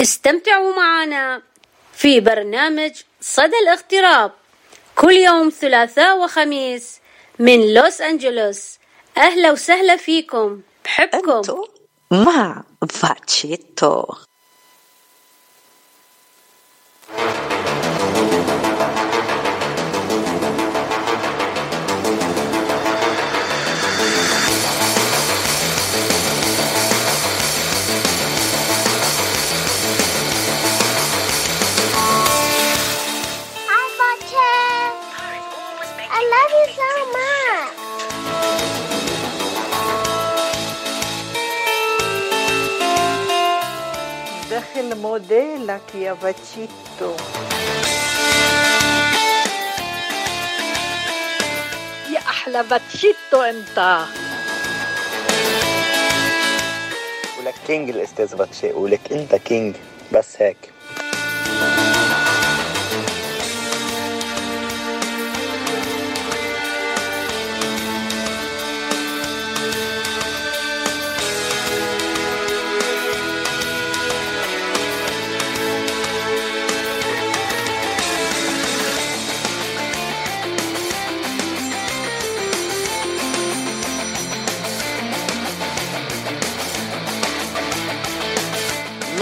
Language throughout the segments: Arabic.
استمتعوا معنا في برنامج صدى الاغتراب. كل يوم ثلاثاء وخميس من لوس أنجلوس. أهلا وسهلا فيكم. بحبكم. مع فاتشيتو. دخل موديلك يا باتشيتو يا أحلى باتشيتو انت ولك كينج الاستاذ باتشي ولك انت كينج بس هيك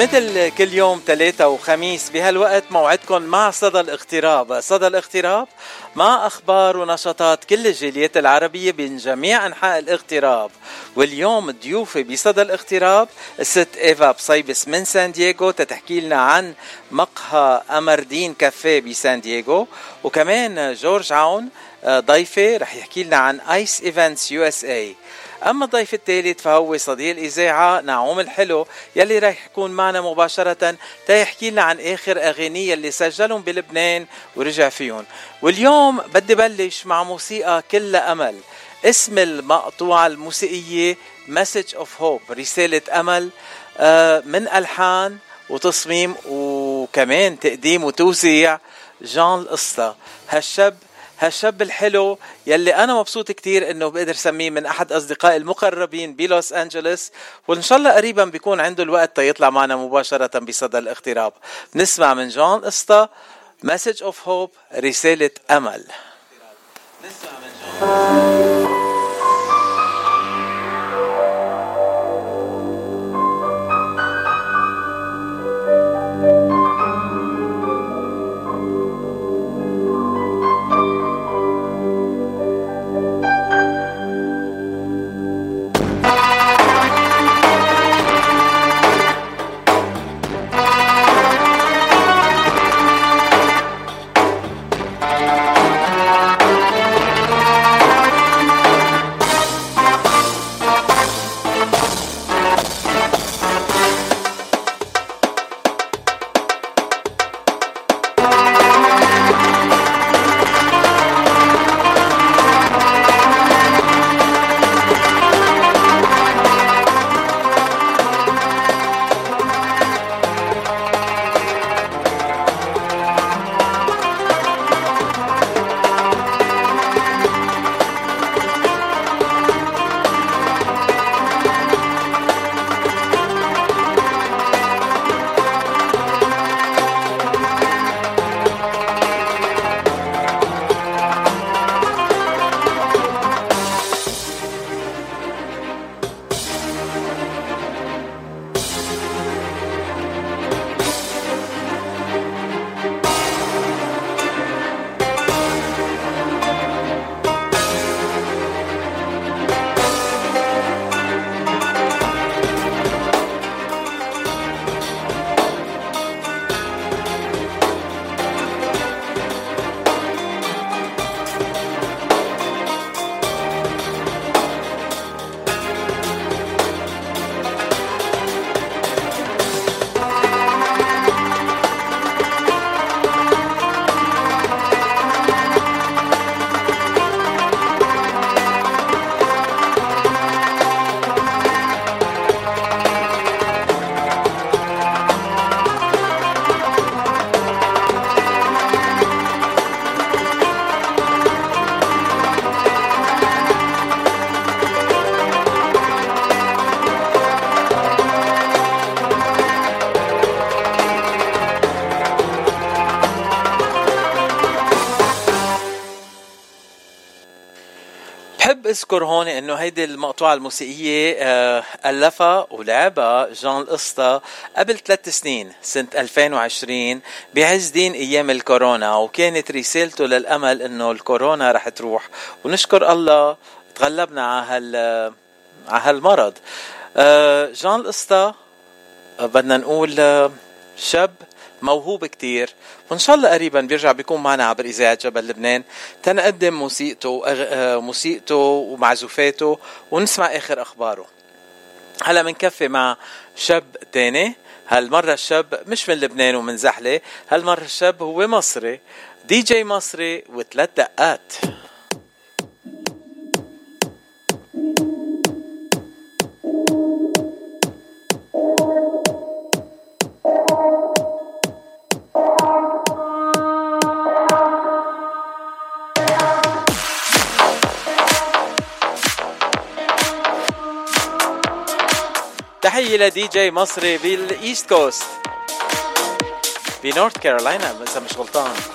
مثل كل يوم ثلاثة وخميس بهالوقت موعدكم مع صدى الاغتراب صدى الاغتراب مع أخبار ونشاطات كل الجاليات العربية من جميع أنحاء الاغتراب واليوم ضيوفي بصدى الاغتراب الست إيفا بصيبس من سان دييغو تتحكي لنا عن مقهى أمردين كافيه بسان دييغو. وكمان جورج عون آه، ضيفة رح يحكي لنا عن Ice Events USA أما الضيف الثالث فهو صديق الإذاعة نعوم الحلو يلي راح يكون معنا مباشرة تيحكي لنا عن آخر اغانيه اللي سجلهم بلبنان ورجع فيهم. واليوم بدي بلش مع موسيقى كلها أمل. اسم المقطوعة الموسيقية Message of Hope رسالة أمل آه، من ألحان وتصميم وكمان تقديم وتوزيع جان القصة هالشاب هالشاب الحلو يلي أنا مبسوط كتير إنه بقدر سميه من أحد اصدقائي المقربين بلوس انجلوس وإن شاء الله قريبا بيكون عنده الوقت تيطلع معنا مباشرة بصدى الاغتراب نسمع من جون قسطة Message of Hope رسالة أمل. نسمع من جون. أذكر هون إنه هيدي المقطوعة الموسيقية آه، ألفها ولعبها جان القسطى قبل ثلاث سنين سنة 2020 بعز دين أيام الكورونا. وكانت رسالته للأمل إنه الكورونا رح تروح. ونشكر الله تغلبنا على هال على هالمرض. آه، جان القسطى آه، بدنا نقول شاب موهوب كتير. وإن شاء الله قريبا بيرجع بيكون معنا عبر إذاعة جبل لبنان. تنقدم موسيقته آه، موسيقته ومعزوفاته ونسمع آخر أخباره. هلا بنكفي مع شاب تاني. هالمرة الشاب مش من لبنان ومن زحلة. هالمرة الشاب هو مصري دي جي مصري وثلاث دقات. تحية لدي جي مصري بال East Coast. بنورث كارولاينا إذا مش غلطان.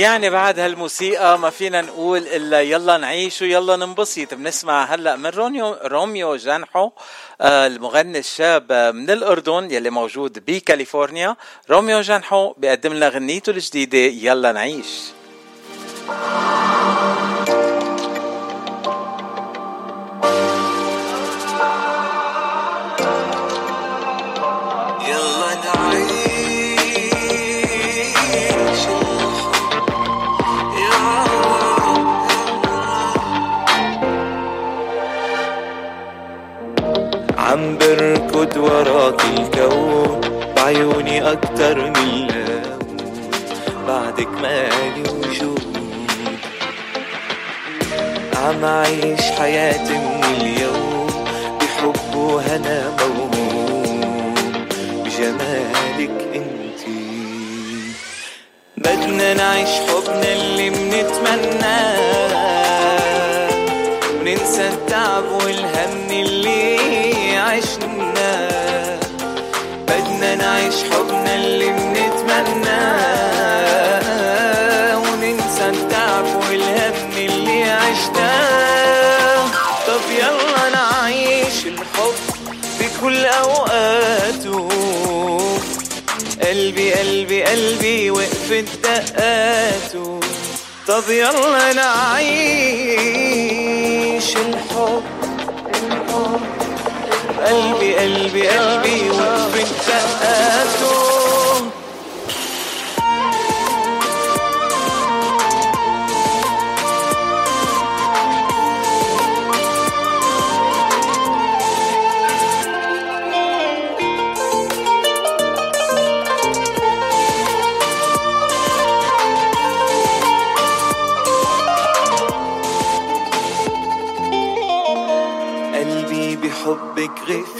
يعني بعد هالموسيقى ما فينا نقول إلا يلا نعيش ويلا ننبسط. بنسمع هلا من روميو روميو جانحو آه، المغني الشاب من الأردن يلي موجود بكاليفورنيا. روميو جانحو بيقدم لنا غنيته الجديدة يلا نعيش. أكتر من لون. بعدك مالي وجود. عم أعيش حياتي من اليوم بحب وهنا موهوم بجمالك انتي بدنا نعيش حبنا اللي منتمناه وننسى التعب والهم اللي بنتمناه وننسى التعب والهم اللي عشناه. طب يلا نعيش الحب بكل أوقاته. قلبي قلبي قلبي وقفت دقاته. طب يلا نعيش الحب. قلبي قلبي قلبي وقفت دقاته.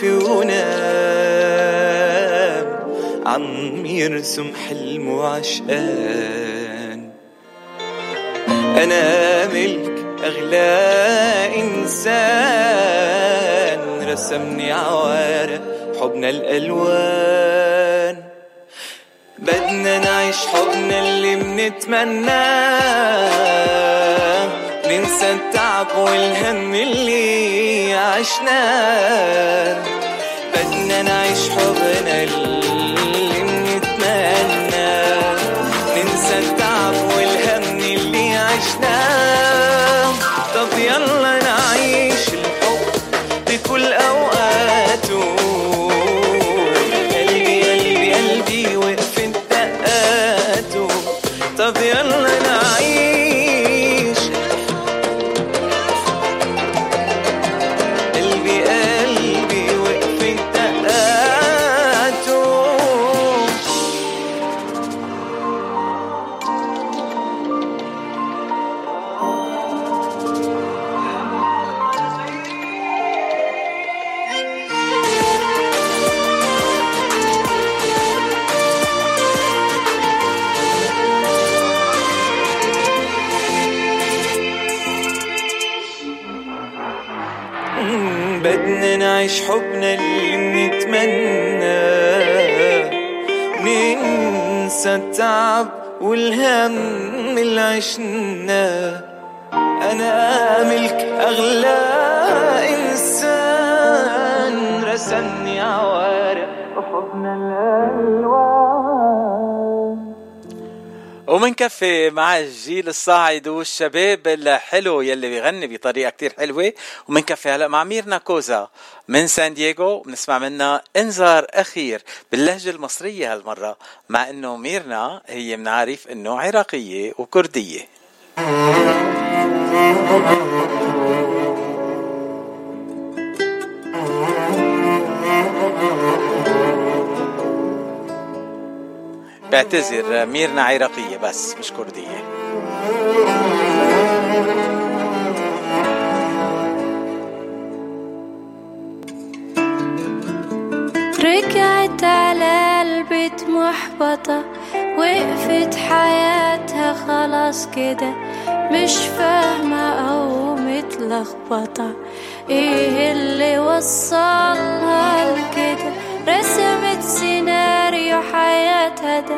غفي ونام عم يرسم حلمه عشقان أنا ملك أغلى إنسان رسمني عوارق حبنا الألوان. بدنا نعيش حبنا اللي منتمناه ننسى التعب والهم اللي عشناه بدنا نعيش حبنا اللي عشناه أنا ملك أغلى ومنكفي مع الجيل الصاعد والشباب الحلو يلي بيغني بطريقة كتير حلوة. ومنكفي هلا مع ميرنا كوزا من سان دييغو. بنسمع منها إنذار أخير باللهجة المصرية هالمرة مع إنه ميرنا هي بنعرف إنه عراقية وكردية. بعتذر ميرنا عراقية بس مش كردية. رجعت على البيت محبطة وقفت حياتها خلاص كده. مش فاهمة أو متلخبطة إيه اللي وصلها لكده؟ رسمت سيناريو حياتها ده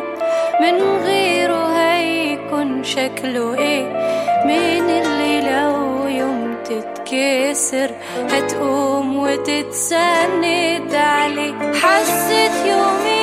من غيره هيكون شكله إيه؟ مين اللي لو يوم تتكسر؟ هتقوم وتتسند عليه. حسيت يوميها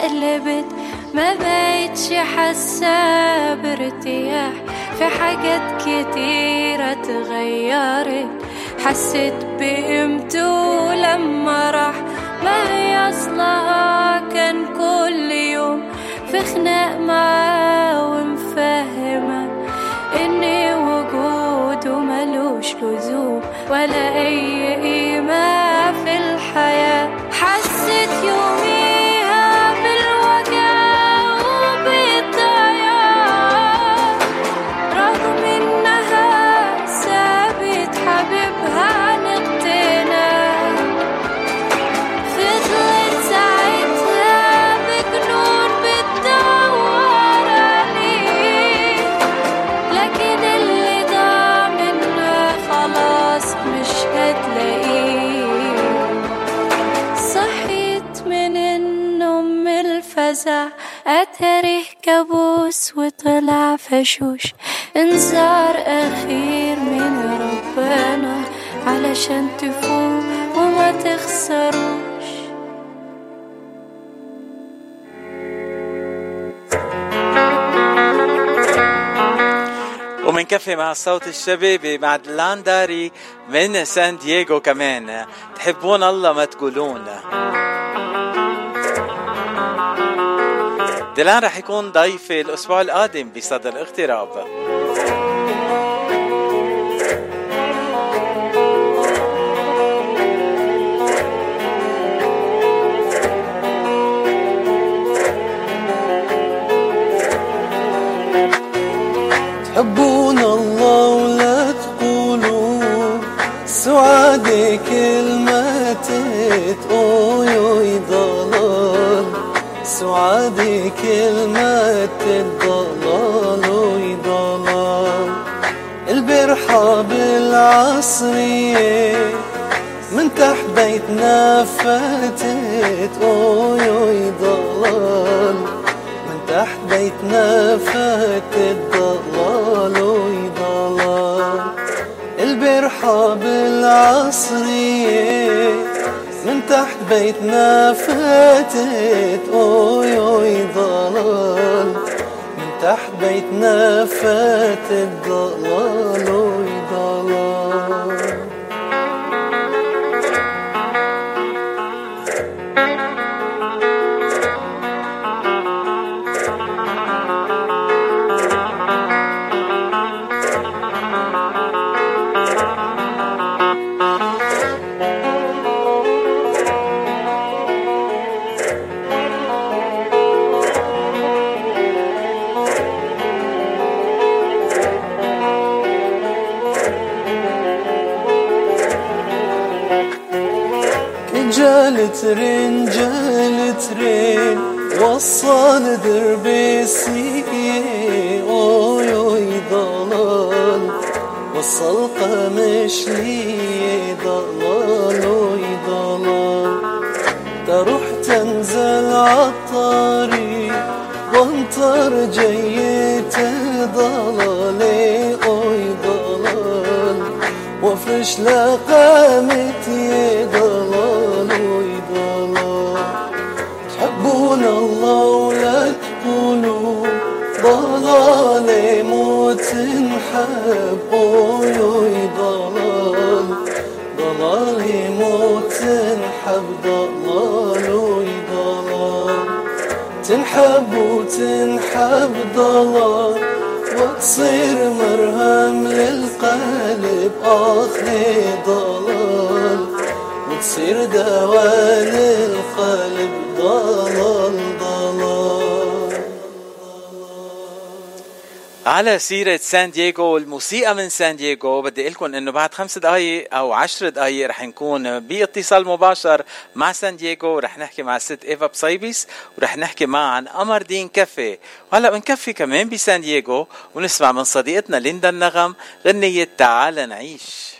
اتشقلبت ما بقتش حاسة بارتياح. في حاجات كتيرة اتغيرت. حسيت بقيمته لما راح. ما هي أصلها كان كل يوم في خناق معاه ومفهمة إن وجوده ملوش لزوم ولا أي قيمة في الحياة. الفزع أتاريه كابوس وطلع فشوش. انذار أخير من ربنا علشان تفوق وما تخسروش. ومنكفي مع الصوت الشبابي مع دلان داري من سان دييغو كمان. تحبون الله ما تقولون. دلان رح يكون ضيفي الأسبوع القادم بصدى الاغتراب. تحبون الله ولا تقولوا سعادة كلمة ضلال سعادة كلمة الضلال اوي ضلال البرحة بالعصرية من تحت بيتنا فاتت أوي أوي ضلال. من تحت بيتنا فات الضلال ويضلال البرحة بالعصرية تحت بيتنا فاتت. أوي أوي ضلال. من تحت بيتنا فات الضلال جال ترين جال ترين وصل دربي سيئ اوي اوي ضلال وصل قمش لي ضلال اوي ضلال تروح تنزل عالطريق وانطر جيت ضلالي اوي ضلال وفرش لقامتي ضلال وتصير مرهم للقلب آخي ضلال وتصير دواء للقلب ضلال على سيرة سان دييغو والموسيقى من سان دييغو. بدي أقول لكم إنه بعد خمس دقائق أو عشر دقائق رح نكون باتصال مباشر مع سان دييغو. ورح نحكي مع الست إيفا بصيبس ورح نحكي معها عن قمر دين كافي. وهلا بنكفي كمان بسان دييغو ونسمع من صديقتنا ليندا النغم غنية تعال نعيش.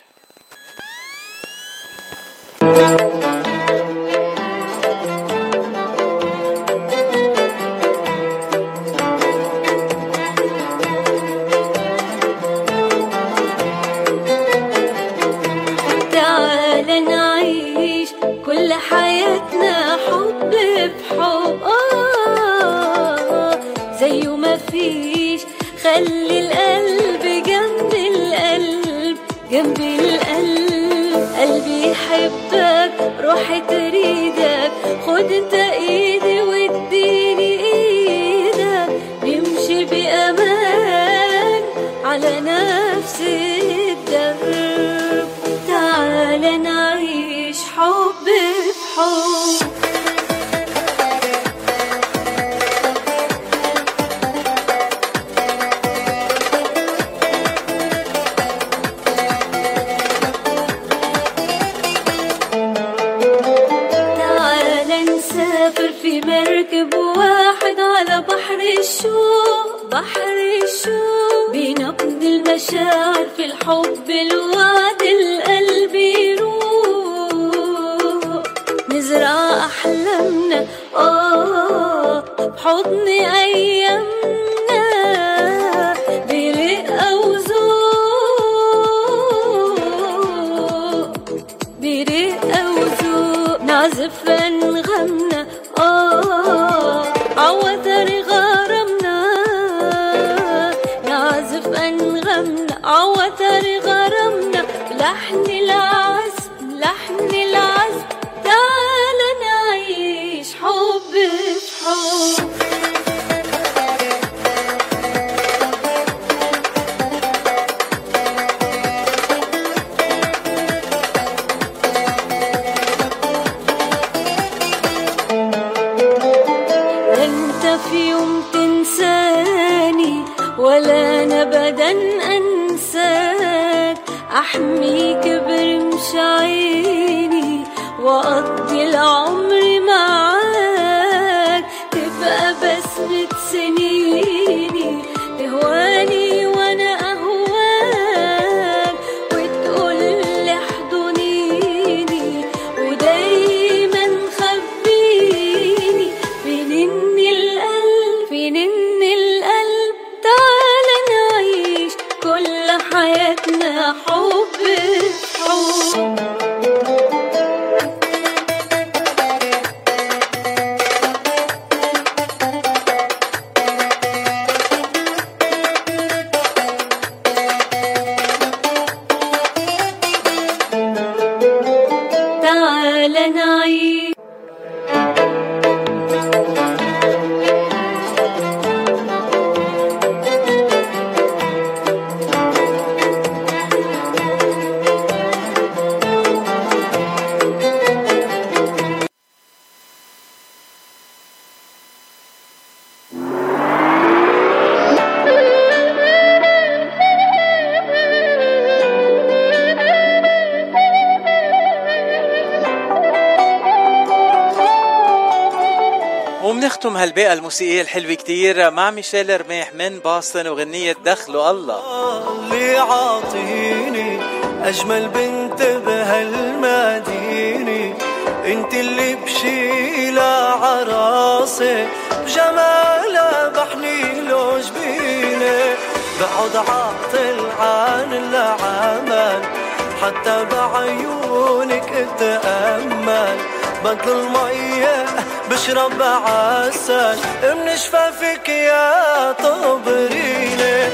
تريدك خد المشاعر في الحب الوعد القلب يروح نزرع أحلامنا آه بحضن أيامنا. هالبيئة الموسيقية الحلوة كتير. مع ميشيل رميح من باستن وغنية دخلوا الله. اللي عاطيني أجمل بنت بهالمدينة. أنت اللي بشيلة عراسي بجمالها بحني له جبيني بقعد عاطل عن العمل حتى بعيونك اتأمل بدل المية بشرب عسل من شفافك يا طبريني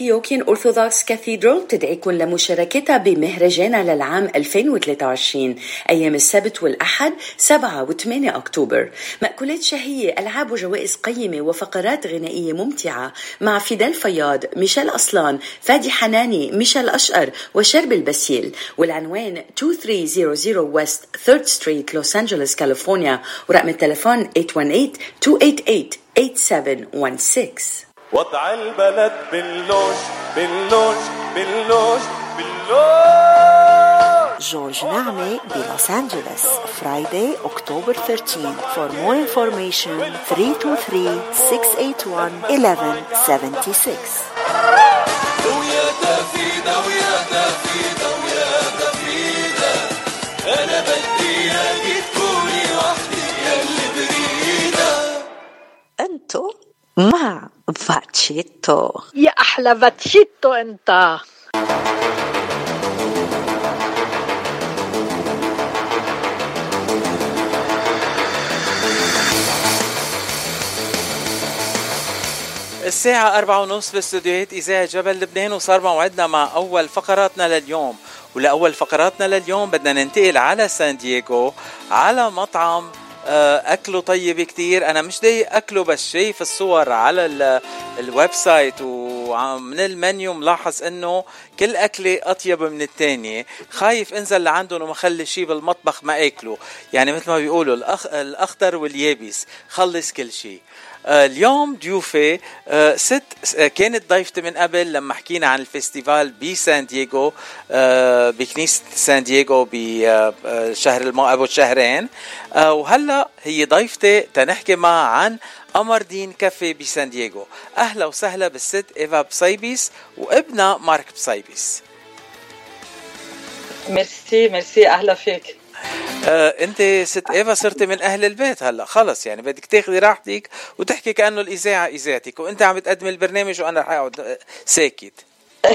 Antiochian Orthodox Cathedral تدعيكم لمشاركتها بمهرجانها للعام 2023 أيام السبت والأحد 7 و 8 أكتوبر. مأكولات شهية ألعاب وجوائز قيمة وفقرات غنائية ممتعة مع فيدال فياض ميشيل أصلان فادي حناني ميشيل أشقر وشربل باسيل والعنوان 2300 West 3 Street لوس أنجلوس كاليفورنيا ورقم التليفون 818-288-8716 وضع البلد باللوج باللوج باللوج باللوج جورج نعمة بلوس أنجلوس Friday October 13 For more information 323-681-1176 ويا تفيدة ويا تفيدة ويا تفيدة أنا بدي إياكي تكوني وحدي يلي بريدة أنتو مع باتشيتو يا أحلى باتشيتو انت الساعة أربعة ونص باستديوهات إذاعة جبل لبنان وصار موعدنا مع أول فقراتنا لليوم. ولأول فقراتنا لليوم بدنا ننتقل على سان دييغو على مطعم آه، أكله طيب كتير. أنا مش ضايق أكله بس شايف الصور على ال- ال website ومن المنيو ملاحظ إنه كل أكلة أطيب من التانية. خايف أنزل لعندهم وما خلي شي بالمطبخ ما أكله. يعني مثل ما بيقولوا الأخ... الأخضر واليابس. خلص كل شي. آه، اليوم ضيوفي آه، ست آه، كانت ضيفتي من قبل لما حكينا عن الفستيفال بسان دييغو آه، بكنيسة سان دييغو بشهر الماي قبل شهرين. آه، وهلا هي ضيفتي تنحكي معها عن قمر دين كافي بسان دييغو. أهلا وسهلا بالست إيفا بصيبيس وابنها مارك بصيبيس. merci merci أهلا فيك. آه، انت ست إيفا صرتي من أهل البيت هلا خلص يعني بدك تاخذي راحتك وتحكي كأنه الإذاعة إذاعتك وأنت عم بتقدمي البرنامج وأنا رح أقعد آه، ساكت.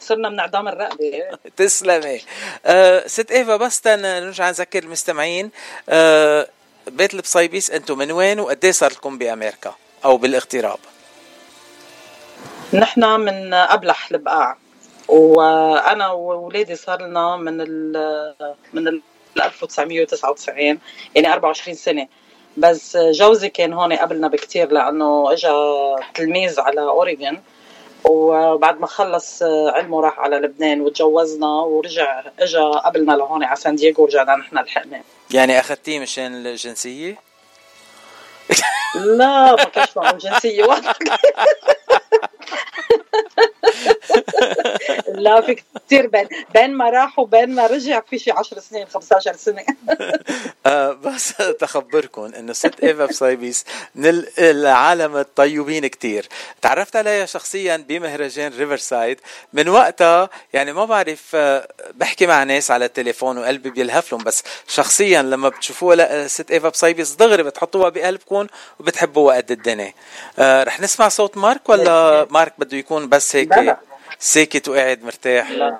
صرنا من اعدام الرقبة. تسلمي. آه، ست إيفا بس نرجع نذكر المستمعين آه، بيت البصيبيس أنتم من وين وقد إيه صار لكم بأمريكا أو بالاغتراب نحن من أبلح البقاع. وأنا واولادي صار لنا من ال من ال 1999 يعني 24 سنة. بس جوزي كان هون قبلنا بكتير لأنه اجى تلميذ على اوريجن وبعد ما خلص علمه راح على لبنان وتجوزنا ورجع اجى قبلنا لهون على سان دييغو ورجعنا نحن لحقنا. يعني أخذتيه مشان الجنسية؟ لا ما كانش معه جنسية. لا في كثير بين بين ما راح وبين ما رجع في شي 10 سنين 15 سنة. آه بس تخبركم إنه ست إيفا بصيبيس من العالم الطيبين كتير. تعرفت عليها شخصيا بمهرجان ريفرسايد. من وقتها يعني ما بعرف آه، بحكي مع ناس على التليفون وقلبي بيلهف لهم بس شخصيا لما بتشوفوها لا ست إيفا بصيبيس دغري بتحطوها بقلبكم وبتحبوها قد الدنيا. آه رح نسمع صوت مارك ولا مارك بده يكون بس هيك؟ ساكت وقاعد مرتاح. لا.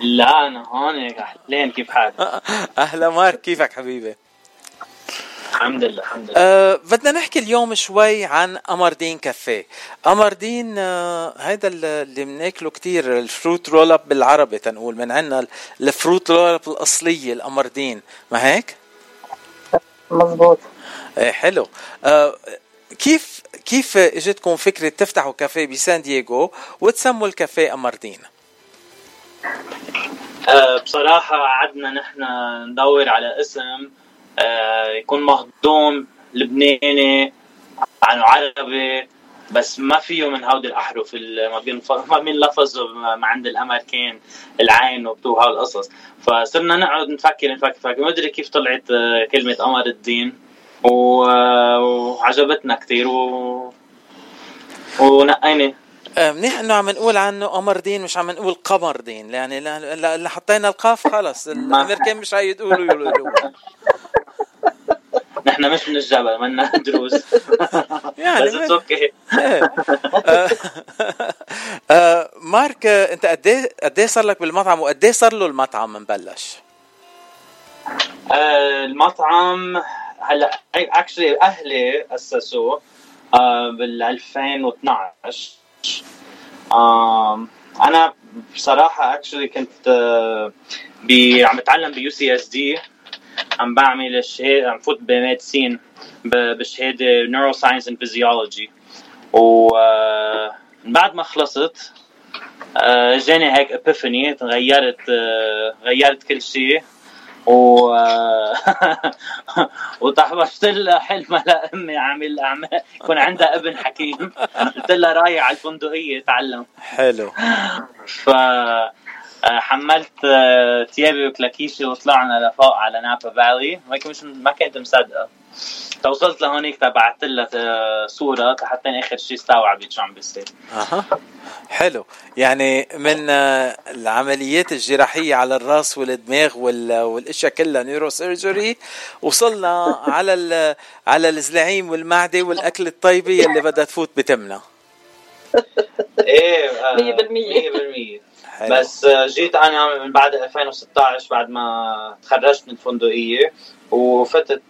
لا أنا هون أهلين كيف حالك؟ أهلا مارك كيفك حبيبي؟ الحمد لله الحمد لله. أه بدنا نحكي اليوم شوي عن أمردين كافيه. أمردين أه هيدا اللي بناكله كتير ال fruit roll up بالعربي تنقول. من عندنا ال fruit roll up الأصلية الأمردين. ما هيك؟ مزبوط إيه حلو. أه كيف كيف اجتكم فكرة تفتحوا كافيه بسان دييغو وتسموا الكافيه امردين أه بصراحة قعدنا نحن ندور على اسم أه يكون مهضوم لبناني عنه عربي بس ما فيه من هودي الاحرف ما بين ما بينلفظوا ما عند الأمريكان العين وبتو هالقصص فصرنا نقعد نفكر نفكر نفكر. ما أدري كيف طلعت آه، كلمة قمر الدين. وعجبتنا كثير و... ونقينا آه، منيح إنه عم نقول عنه قمر دين مش عم نقول قمر دين. يعني اللي حطينا القاف خلص. الأمريكان مش حيقولوا يقولوا نحن مش من الجبل منا دروس. يعني بس أوكي آه، مارك أنت قد إيه قد إيه صار لك بالمطعم؟ وقد إيه صار له المطعم؟ مبلش؟ المطعم هلا actually أهلي أسسوه بال 2012 أنا بصراحة actually كنت بي عم بتعلم ب UCSD عم بعمل الشهاده عم فوت ب medicine بالشهاده neuroscience and physiology و بعد ما خلصت جاني هيك epiphany غيرت غيرت كل شيء. و وطحبشت لها حلمها لامي عامل اعمال يكون عندها ابن حكيم. قلت لها رايح على الفندقية تعلم حلو. ف حملت ثيابي وكلاكيشي وطلعنا لفوق على نابا فالي هيك مش ما كنت مصدقة. توصلت لهونيك تبعت لها صورة حتى آخر شيء استوعبت شو عم بيصير. أها. حلو. يعني من العمليات الجراحية على الرأس والدماغ والأشياء كلها neurosurgery وصلنا على على الزلعيم والمعدة والأكل الطيبه اللي بدها تفوت بتمنا. إيه 100% 100% بس آه، جيت أنا من بعد 2016 بعد ما تخرجت من الفندقية وفتت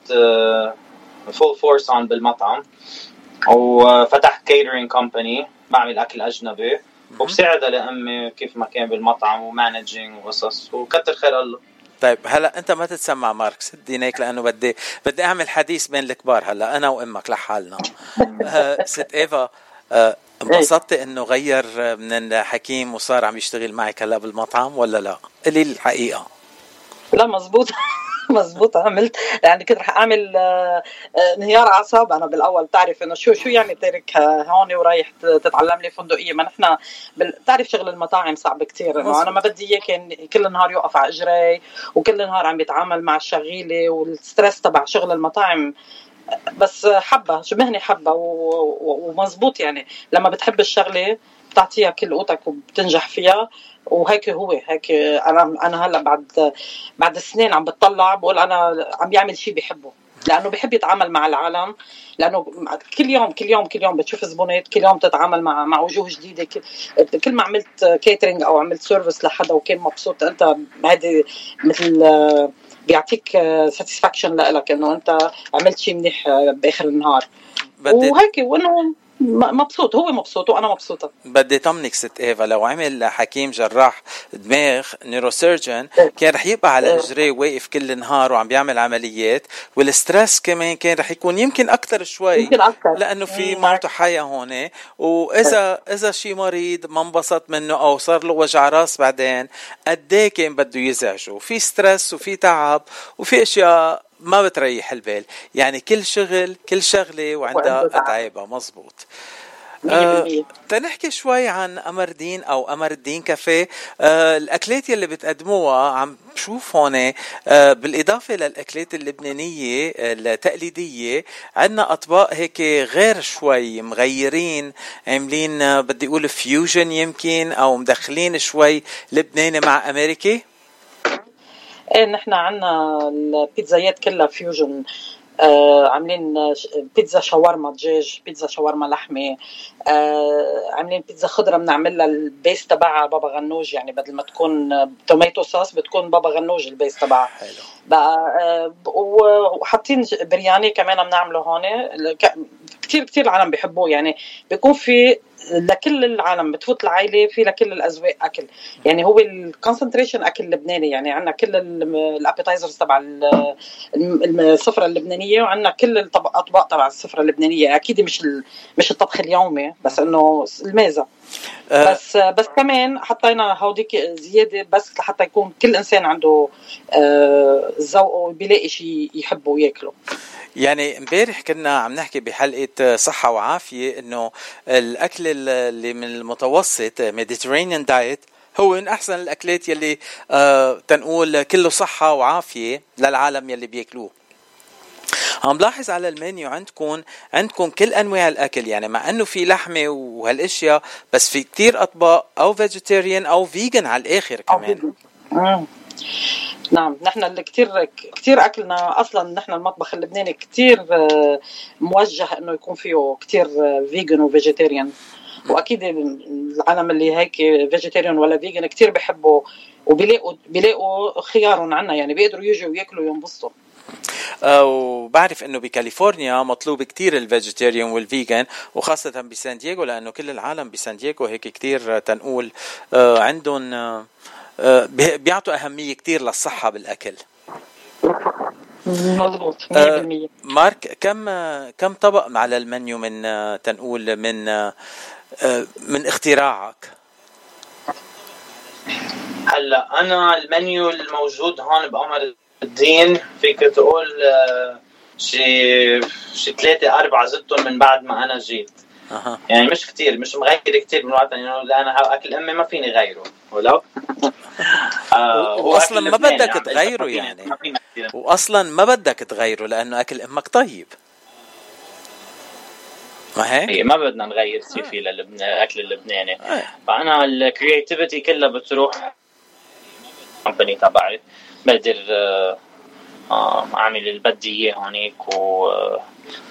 full force on بالمطعم وفتحت catering company بعمل أكل أجنبي. وبساعدها لأمي كيف ما كان بالمطعم و managing وقصص وكتر خير الله. طيب هلأ أنت ما تتسمع مارك سد دينيك لأنه بدي بدي أعمل حديث بين الكبار هلأ أنا وأمك لحالنا. آه، ست إيفا آه، انبسطتي انه غير من الحكيم وصار عم يشتغل معك هلا بالمطعم ولا لا؟ قولي الحقيقة. لا مزبوط مزبوط عملت. يعني كنت رح أعمل آه، آه، انهيار أعصاب. أنا بالأول بتعرف إنه شو شو يعني تارك هون ورايح تتعلم لي فندقية. ما نحن بتعرف شغل المطاعم صعب كثير إنه أنا ما بدي اياه كل النهار يوقف على إجري وكل النهار عم يتعامل مع الشغيلة والستريس تبع شغل المطاعم بس حبة شو مهنه حبه ومزبوط يعني. لما بتحب الشغلة بتعطيها كل قوتك وبتنجح فيها وهيك هو هيك أنا أنا هلأ بعد بعد سنين عم بتطلع بقول أنا عم بيعمل شيء بحبه. لأنه بحب يتعامل مع العالم. لأنه كل يوم كل يوم كل يوم بتشوف زبونات كل يوم تتعامل مع مع وجوه جديدة. كل ما عملت catering أو عملت service لحدا وكان مبسوط أنت هذه مثل بيعطيك satisfaction لك إنه أنت عملت شيء منيح بآخر النهار. وهيك وانه مبسوط هو مبسوط وأنا مبسوطة. بدي طمنك ست إيفا لو عمل حكيم جراح دماغ neurosurgeon كان رح يبقى على اجريه واقف كل النهار وعم بيعمل عمليات وال stress كمان كان رح يكون يمكن أكثر شوي يمكن أكثر لأنه في موته حياة هون. وإذا إذا شي مريض ما انبسط منه أو صار له وجع راس بعدين قد كان بده يزعجه؟ في stress وفي تعب وفي أشياء ما بتريح البال. يعني كل شغل كل شغلة وعندها أتعابها. مزبوط. آه تنحكي شوي عن قمر دين أو قمر الدين كافيه. آه الأكلات يلي بتقدموها عم بشوف هون آه بالإضافة للأكلات اللبنانية التقليدية عندنا أطباق هيك غير شوي مغيرين. عاملين آه بدي أقول فيوجن يمكن أو مدخلين شوي لبناني مع أمريكي. إيه نحن عنا البيتزايات كلها فيوجن آه عاملين بيتزا شاورما دجاج بيتزا شاورما لحمة آه عاملين بيتزا خضره بنعملها ال base تبعها بابا غنوج يعني بدل ما تكون tomato sauce بتكون بابا غنوج ال base تبعها. بقى آه وحاطين برياني كمان بنعمله هون كثير كثير العالم بيحبوه يعني بيكون في لكل العالم بتفوت العائلة في لكل الأذواق أكل. يعني هو ال concentration أكل لبناني يعني عندنا كل ال appetizers تبع السفرة اللبنانية وعندنا كل الاطباق تبع السفرة اللبنانية. أكيد مش مش الطبخ اليومي بس إنه الميزة. أه. بس بس كمان حطينا هوديك زيادة بس لحتى يكون كل إنسان عنده آه ذوقه بيلاقي شيء يحبه وياكله. يعني امبارح كنا عم نحكي بحلقة صحة وعافية إنه الأكل اللي من المتوسط Mediterranean diet هو من أحسن الأكلات يلي آه تنقول كله صحة وعافية للعالم يلي بياكلوه. عم لاحظ على المنيو عندكم عندكم كل أنواع الأكل يعني مع إنه في لحمة وهالأشياء بس في كتير أطباق أو vegetarian أو vegan على الآخر كمان. نعم نحن اللي كثير كثير أكلنا أصلا نحن المطبخ اللبناني كثير موجه إنه يكون فيه كثير vegan و vegetarian وأكيد العالم اللي هيك vegetarian ولا vegan كثير بحبوا وبيلاقوا بيلاقوا خيارهم عنا يعني بيقدروا يجوا وياكلوا وينبسطوا. وبعرف إنه بكاليفورنيا مطلوب كتير ال vegetarian وال vegan وخاصة بسان دييغو لأنه كل العالم بسان دييغو هيك كتير تنقول عندهم بيعطوا أهمية كتير للصحة بالأكل. مضبوط 100% مارك كم كم طبق على المنيو من تنقول من من اختراعك؟ هلا أنا المنيو الموجود هون بقمر الدين فيك تقول شي شي ثلاثة أربعة زدتهم من بعد ما أنا جيت. أه. يعني مش كتير مش مغير كتير من وقت يعني لأن أكل أمي ما فيني غيره ولو آه واصلا ما بدك تغيره يعني. واصلا ما بدك تغيره لأنه أكل أمك طيب. ما هيك؟ إيه ما بدنا نغير شيء فيه للاكل اللبناني. فأنا ال creativity كلها بتروح company تبعي. بقدر أعمل اللي بدي إياه هونيك و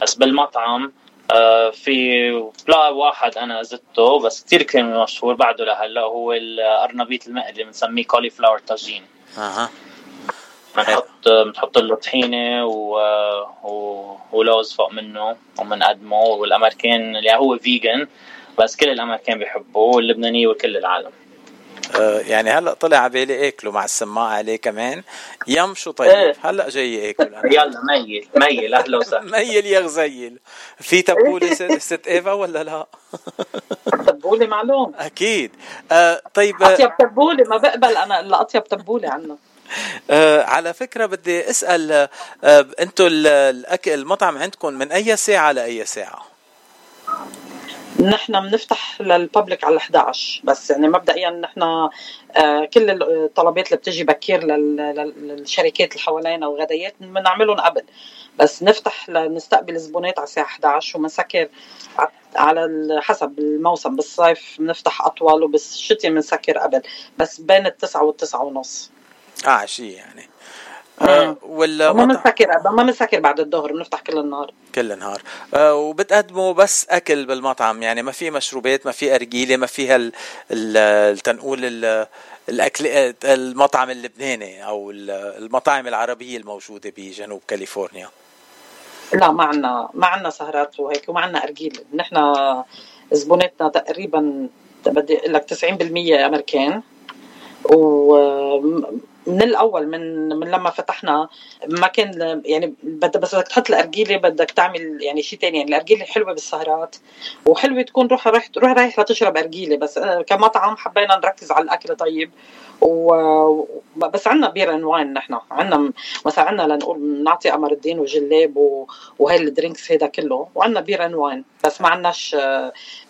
بس بالمطعم في بلا واحد أنا زدته بس كثير كان مشهور بعده لهلا هو الأرنبيط المقلي بنسميه cauliflower طاجين أها. بنحط بنحط له طحينة و... و... ولوز فوق منه وبنقدمه والأمريكان اللي هو فيجن بس كل الأمريكان بيحبوه واللبنانية وكل العالم. يعني هلا طلع على بالي اكله مع السماعة عليه كمان يم شو طيب إيه. هلا جاي اكل أنا. يلا ميل ميل أهلا وسهلا ميل يا غزيل في تبولة ست, ست إيفا ولا لا؟ تبولة معلوم أكيد آه طيب أطيب تبولة ما بقبل أنا إلا أطيب تبولة عنا آه على فكرة بدي أسأل آه أنتم الاكل المطعم عندكم من أي ساعة لأي ساعة؟ نحن بنفتح للببليك على 11 بس يعني مبدئيا نحن آه كل الطلبات اللي بتجي بكير للشركات اللي حوالينا وغدايات بنعملهم قبل. بس نفتح لنستقبل زبونات على الساعة 11 وبنسكر على حسب الموسم. بالصيف بنفتح أطول وبالشتاء بنسكر قبل. بس بين التسعة والتسعة ونص. آه شيء يعني. آه ولا ما بنسكر ما بنسكر بعد الظهر بنفتح كل النهار. كل النهار. آه وبتقدموا بس أكل بالمطعم يعني ما في مشروبات ما في أرجيلة ما في هال تنقول الأكل المطعم اللبناني أو المطاعم العربية الموجودة بجنوب كاليفورنيا. لا ما عنا ما عنا سهرات وهيك وما عنا أرجيلة. نحن زبونتنا تقريبا بدي أقول لك 90% أمريكان و من الأول من من لما فتحنا ما كان يعني بدك بس بدك تحط الأرجيلة بدك تعمل يعني شيء ثاني يعني الأرجيلة حلوة بالسهرات وحلوة تكون روح رايح تروح رايح لتشرب أرجيلة. بس كمطعم حبينا نركز على الأكل طيب. و بس عندنا بير ان واين نحن. عندنا مثلا عندنا لنقول نعطي قمر الدين وجلاب. وهي ال drinks هيدا كله. وعندنا beer and wine بس ما عندناش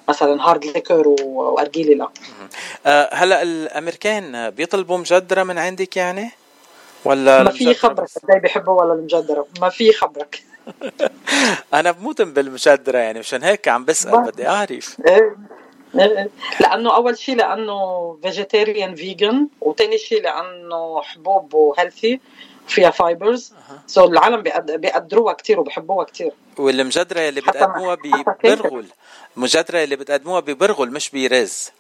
مثلا hard liquor وارجيلي لا. أه هلأ الأمريكان بيطلبوا مجدرة من عندك يعني ولا ما في خبرك إزاي بيحبوا ولا المجدرة؟ ما في خبرك. أنا بموت بالمجدره يعني مشان هيك عم بسأل بدي أعرف. إيه. إيه. لأنه أول شيء لأنه vegetarian vegan وثاني شيء لأنه حبوب و healthy فيها fibers so so العالم بيقدروها كثير وبحبوها كثير والمجدرة اللي بتقدموها ببرغل المجدره اللي بتقدموها ببرغل مش برز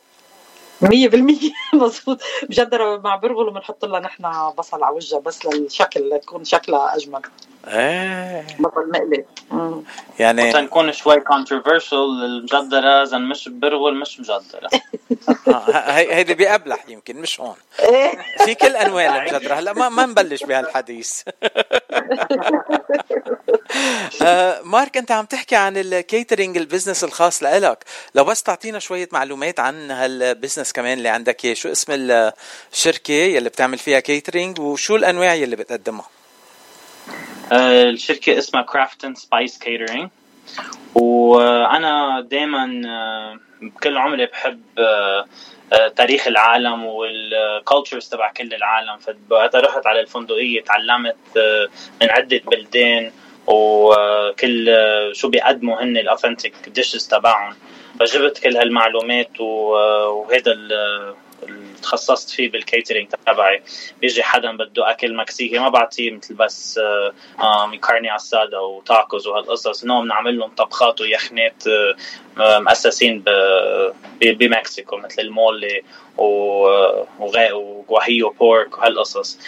100% مضبوط مجدرة مع برغل وبنحط لها نحن بصل على وجهها بس للشكل لتكون شكلها أجمل. إيه. بصل مقلي. يعني تنكون شوي controversial المجدرة إذا مش برغل مش مجدرة. هي هيدي بأبلح يمكن مش هون. في كل أنواع المجدرة. هلا ما ما نبلش بهالحديث. آه مارك انت عم تحكي عن ال catering business الخاص لإلك. لو بس تعطينا شوية معلومات عن هال business كمان اللي عندك شو اسم الشركة يلي بتعمل فيها كيترينج وشو الأنواع يلي بتقدمها؟ آه الشركة اسمها كرافتن سبايس catering وأنا دائما آه بكل عمري بحب تاريخ العالم وال cultures تبع كل العالم. فوقتها رحت على الفندقية تعلمت من عدة بلدان وكل شو بيقدموا هن ال authentic dishes تبعهم. فجبت كل هالمعلومات وهذا تخصصت فيه بال catering تبعي. بيجي حدا بده أكل مكسيكي ما بعطيه مثل بس carne asada و tacos وهالقصص. no بنعمل لهم طبخات ويخنات مؤسسين بمكسيكو مثل المولي وغواهيو بورك وهالقصص.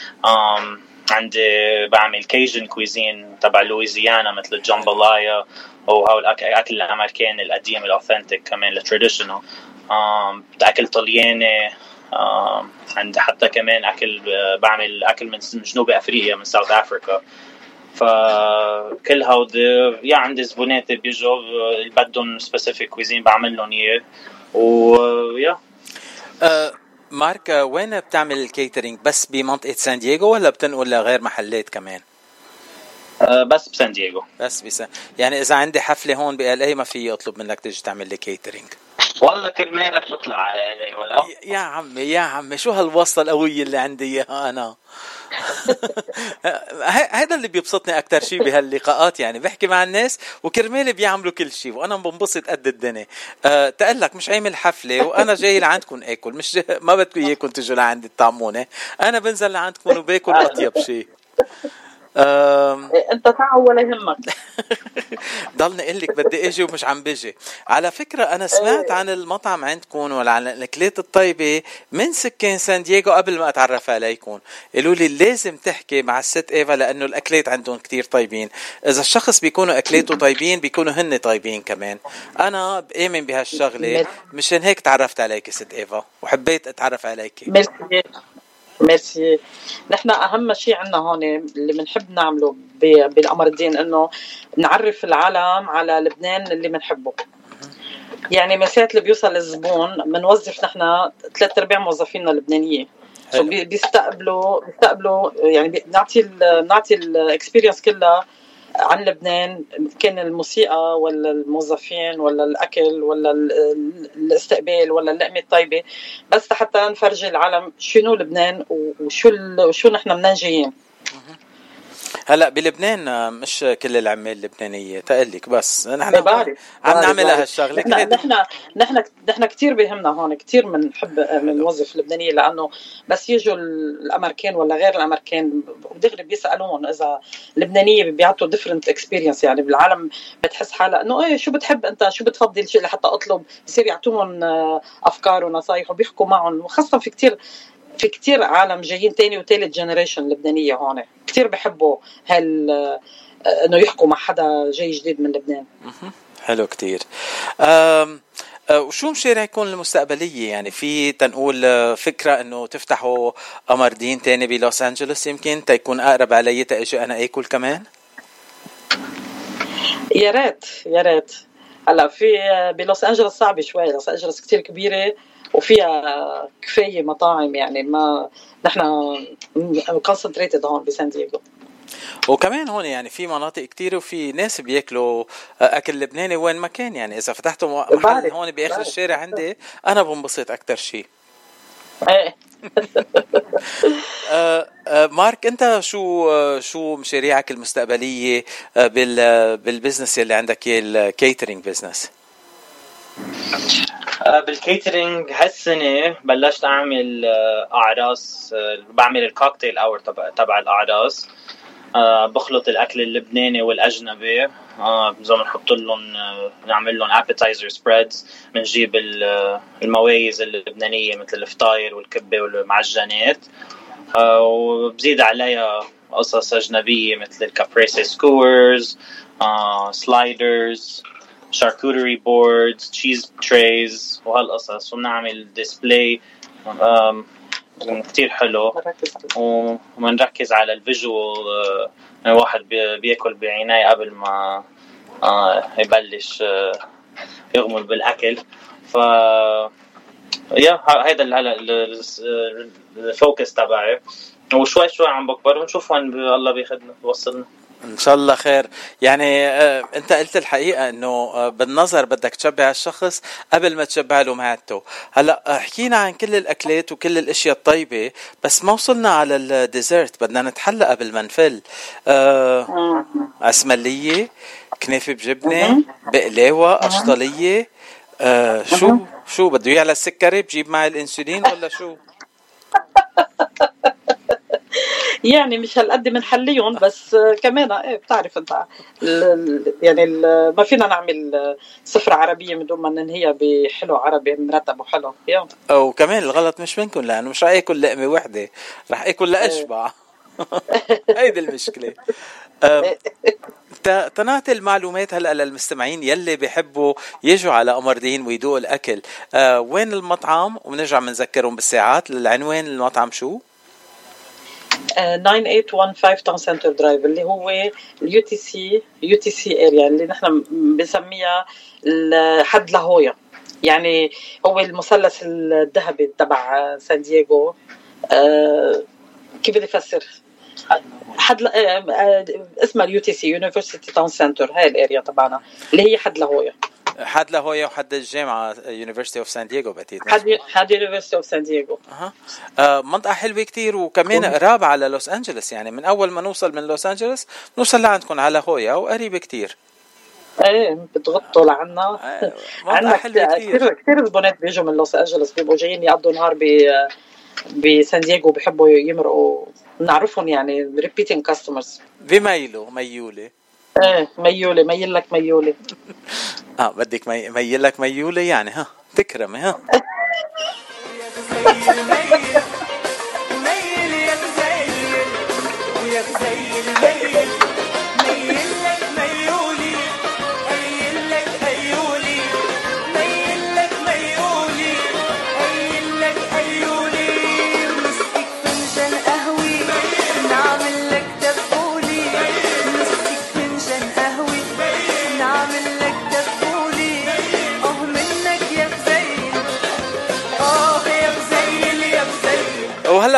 عندي بعمل كيجن كويزين تبع لويزيانا مثل الجامبلايا وهو الاكل الأمريكاني القديم الاوثنتيك كمان التراديشنال أكل طلياني عندي حتى كمان أكل بعمل أكل من جنوب افريقيا من ساوث افريكا فكل هودي يا عندي زبونات بيجوا اللي بدهم specific cuisine بعمل لهم اياه ويا أه مارك وين بتعمل ال catering بس بمنطقة سان دييغو ولا بتنقل لغير محلات كمان؟ أه بس بسان دييغو. بس بسان. يعني إذا عندي حفلة هون بال LA ما في اطلب منك تيجي تعمل لي catering والله كرمالك تطلع ولا؟ يا عمي يا عمي شو هالوصلة القوية اللي عندي إياها أنا؟ هذا اللي بيبسطني أكثر شيء بهاللقاءات يعني. بحكي مع الناس وكرمالي بيعملوا كل شيء وأنا بنبسط قد الدنيا. أه تقلك مش عامل حفلة وأنا جاي لعندكم آكل مش ما بدكم إياكم تجوا لعندي تطعموني أنا بنزل لعندكم وباكل أطيب شيء أم... انت تعا ولا يهمك. ضلني أقول لك بدي أجي ومش عم بيجي على فكرة أنا سمعت عن المطعم عندكم ولا عن الأكلات الطيبة من سكان سان دييغو قبل ما أتعرف عليكم. قالوا لي لازم تحكي مع الست إيفا لأنه الأكلات عندهم كتير طيبين. إذا الشخص بيكونوا أكلاته طيبين بيكونوا هن طيبين كمان. أنا بآمن بهالشغلة. مشان هيك تعرفت عليك ست إيفا وحبيت أتعرف عليك. ميرسي. نحن أهم شيء عندنا هون اللي بنحب نعمله بالقمر الدين إنه نعرف العالم على لبنان اللي بنحبه. يعني من ساعه اللي بيوصل الزبون بنوظف نحن ثلاث أرباع موظفينا لبنانيه so بيستقبلوا بيستقبلوا يعني بنعطي بنعطي ال experience كلها عن لبنان كان الموسيقى ولا الموظفين ولا الأكل ولا الاستقبال ولا اللقمه الطيبة. بس حتى نفرجي العالم شنو لبنان وشو وشو نحن منين جايين هلا بلبنان مش كل العمال اللبنانية. تقلك بس نحن عم نعملها هالشغلة. نحن نحن نحن نحن كثير بيهمنا هون كثير بنحب بنوظف اللبنانيه لأنه بس يجوا الأمريكان ولا غير الأمريكان دغري بيسالون إذا لبنانية بيعطوا different experience يعني بالعالم بتحس حالها إنه إيه شو بتحب أنت؟ شو بتفضل شيء لحتى أطلب؟ بصير يعطوهم أفكار ونصايح وبيحكوا معهم. وخاصة في كثير في كتير عالم جايين تاني وتالت generation لبنانية هون. كتير بحبوا هال إنه يحكوا مع حدا جاي جديد من لبنان. حلو كتير. أم آه، وشو مشاريعكم المستقبلية؟ يعني في تنقول آه، فكرة إنه تفتحوا قمر دين تاني بلوس أنجلوس يمكن تيكون أقرب علي تأجي أنا أكل كمان؟ يا ريت يا ريت. هلا في بلوس أنجلوس صعبة شوي. لوس أنجلوس كثير كبيرة. وفيها كفاية مطاعم يعني ما نحن concentrated هون بسان دييغو. وكمان هون يعني في مناطق كتير وفي ناس بياكلوا أكل لبناني وين ما كان يعني. إذا فتحتوا محل هون بآخر الشارع عندي أنا بنبسط أكثر شيء إيه. آه، آه، مارك أنت شو آه، شو مشاريعك المستقبلية بال بال business اللي عندك اياه ال catering business بال catering هالسنة بلشت أعمل أعراس بعمل ال cocktail hour تبع تبع الأعراس. بخلط الأكل اللبناني والأجنبي. اذا بنحط لهم نعمل لهم appetizer spreads بنجيب النواشف اللبنانية مثل الفطاير والكبة والمعجنات. وبزيد عليها قصص أجنبية مثل ال caprese skewers sliders charcuterie boards cheese trays وهالقصص وبنعمل display كتير حلو. وبنركز على ال visual الواحد بياكل بعينه قبل ما آه، يبلش آه، يغمر بالأكل. ف yeah هيدا ال focus تبعي. وشوي شوي عم بكبر. ونشوف وين الله بياخذنا بيوصلنا إن شاء الله خير. يعني آه أنت قلت الحقيقة إنه آه بالنظر بدك تشبع الشخص قبل ما تشبع له معدته هلأ آه، حكينا عن كل الأكلات وكل الأشياء الطيبة بس ما وصلنا على ال dessert. بدنا نتحلى قبل ما نفل. آه اسمليه كنافة بجبنة بقلاوة قشطلية آه شو؟ شو؟ بده يعلى السكري؟ بجيب معي الإنسولين ولا شو؟ يعني مش هالقد بنحليهم بس كمان إيه بتعرف أنت يعني ما فينا نعمل سفرة عربية من دون ما ننهيها بحلو عربي مرتب وحلو. يلا. وكمان الغلط مش منكم لأنه مش رح آكل لقمة وحدة رح آكل لاشبع هيدي المشكلة. تنعطي المعلومات هلأ للمستمعين يلي بيحبوا يجوا على قمر دين ويدوقوا الأكل. أه وين المطعم؟ وبنرجع بنذكرهم بالساعات. العنوان المطعم شو؟ 9815 Towne Centre Drive اللي هو ال UTC UTC area اللي نحن بنسميها حد لاهويا يعني هو المثلث الذهبي تبع سان دييغو. آه، كيف بدي افسر؟ حد ل... اسمها ال UTC University Town Center هاي ال area تبعنا اللي هي حد لاهويا حد لهويا وحد الجامعة University of San Diego بعتقد حد حد University of San Diego أها. آه منطقة حلوة كتير وكمان قراب على لوس انجلوس يعني من أول ما نوصل من لوس انجلوس نوصل لعندكم على هويا وقريبه كتير. إيه بتغطوا لعنا. عندنا كثير كثير البنات بيجوا من لوس انجلوس بيبقوا جايين يقضوا نهار ب بسان دييغو بحبوا يمرقوا. نعرفهم يعني repeating customers بميلوا ميولة. إيه ميولة ميل لك ميولة. آه بدك مي... ميل لك ميولة يعني ها تكرمي ها وهلا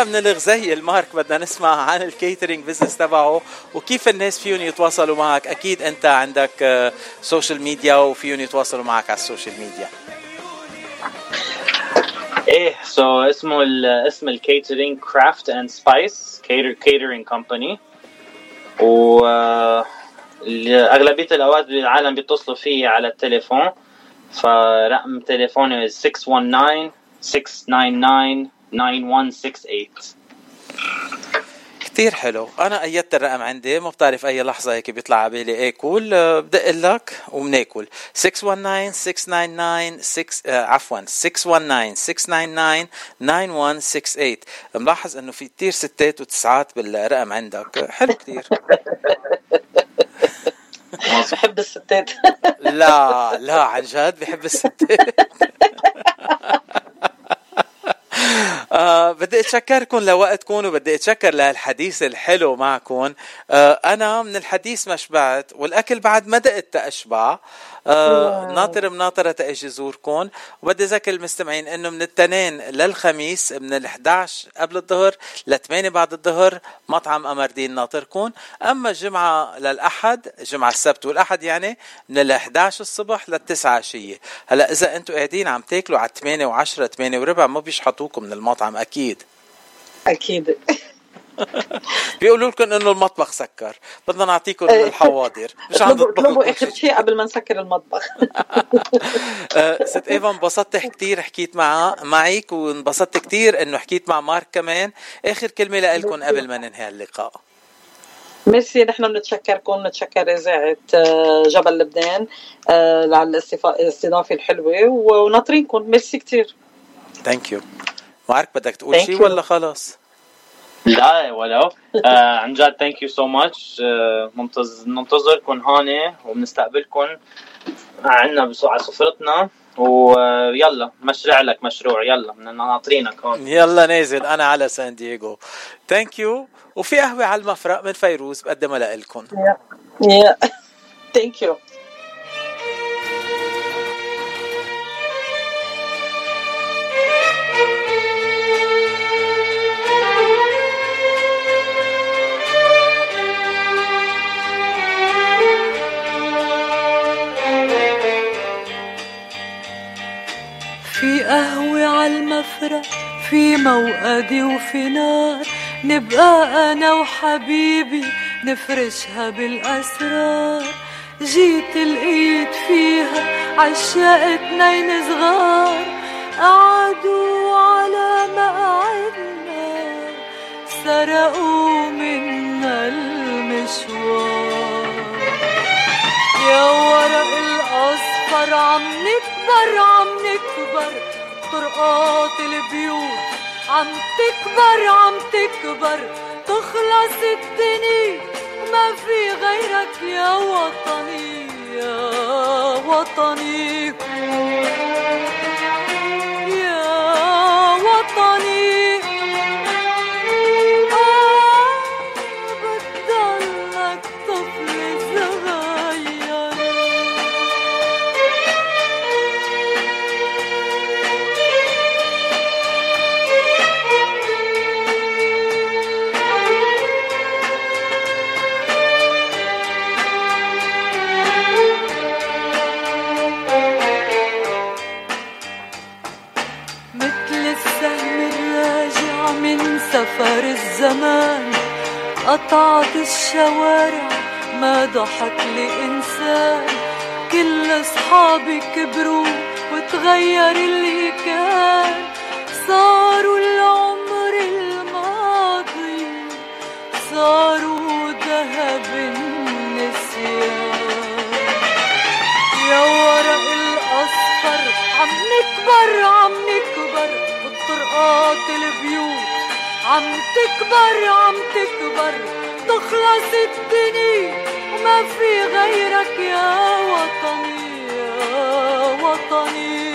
من الغزيل مارك بدنا نسمع عن ال catering business تبعه وكيف الناس فيهم يتواصلوا معك. أكيد أنت عندك social media وفيهم يتواصلوا معك على ال social media إيه so اسمه اسم ال catering Craft and Spice Catering Company و أغلبية الأوقات العالم بيتصلوا فيي على التليفون. فرقم تليفوني 619 699 9168 كثير حلو. أنا أيدت الرقم عندي ما بتعرف أي لحظة هيك بيطلع على بالي. اكل آه، بدق لك وبناكل 619 699 6 عفوا 619 699 9168 ملاحظ إنه في كثير ستات وتسعات بالرقم عندك. حلو كثير بحب الستات. لا لا عن جد بحب الستات. آه بدي أتشكركم لوقتكم وبدي أتشكر لهالحديث الحلو معكم. آه أنا من الحديث ما شبعت والأكل بعد ما دقت تاشبع آه ناطر مناطرة تأجي زوركم. وبدي ذكر المستمعين إنه من التنين للخميس من ال 11 قبل الظهر ل 8 بعد الظهر مطعم امردين ناطركم. أما الجمعة للأحد جمعة السبت والأحد يعني من ال 11 الصبح لل 9 عشية. هلا إذا أنتم قاعدين عم تاكلوا على 8 و10 8 وربع ما بيشحطوكم من المطعم. أكيد. أكيد. بيقولوا لكم إنه المطبخ سكر. بدنا نعطيكم من الحواضر. مش عم اطلبوا آخر شيء قبل ما نسكر المطبخ. آه، ست ايفا انبسطت كثير حكيت مع معك وانبسطت كثير إنه حكيت مع مارك كمان. آخر كلمة لكم قبل ما ننهي اللقاء. ميرسي نحن بنتشكركم. نتشكر إذاعة آه، جبل لبنان آه، على الاستضافه الحلوة وناطرينكم. ميرسي كثير Thank you مارك بدك تقول شيء ولا خلص؟ لا ولو آه عن جد thank you so much ننتظركم هون وبنستقبلكم عندنا على سفرتنا. ويلا مشرع لك مشروع. يلا ناطرينك هون. يلا نازل أنا على سان دييغو. Thank you وفي قهوة على المفرق من فيروز بقدمها لكم Yeah thank you عالمفرق في موقدي وفي نار. نبقى أنا وحبيبي نفرشها بالأسرار. جيت لقيت فيها عشاق اتنين صغار. قعدوا على مقعدنا سرقوا منا المشوار. يا ورق الأصفر عم نكبر عم نكبر. طرقات البيوت. عم تكبر عم تكبر. تخلص الدنيا. ما في غيرك يا وطني يا وطني. الزمان قطعت الشوارع ما ضحك لي إنسان كل أصحابي كبروا وتغير اللي كان صاروا العمر الماضي صاروا ذهب النسيان. يا ورق الأصفر عم نكبر عم نكبر. بطرقات البيوت عم تكبر عم تكبر. تخلص الدنيا وما في غيرك يا وطني يا وطني.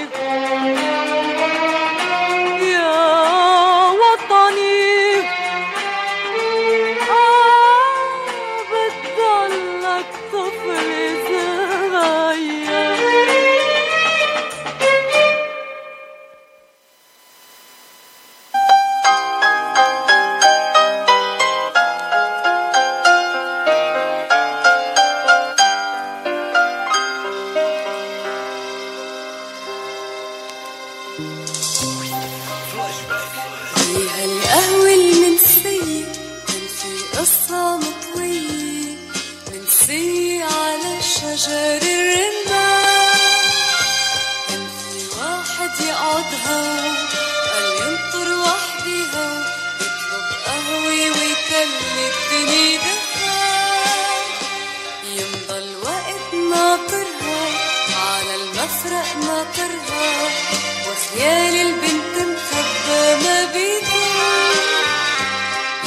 يا للبنت مخبى ما بيدوم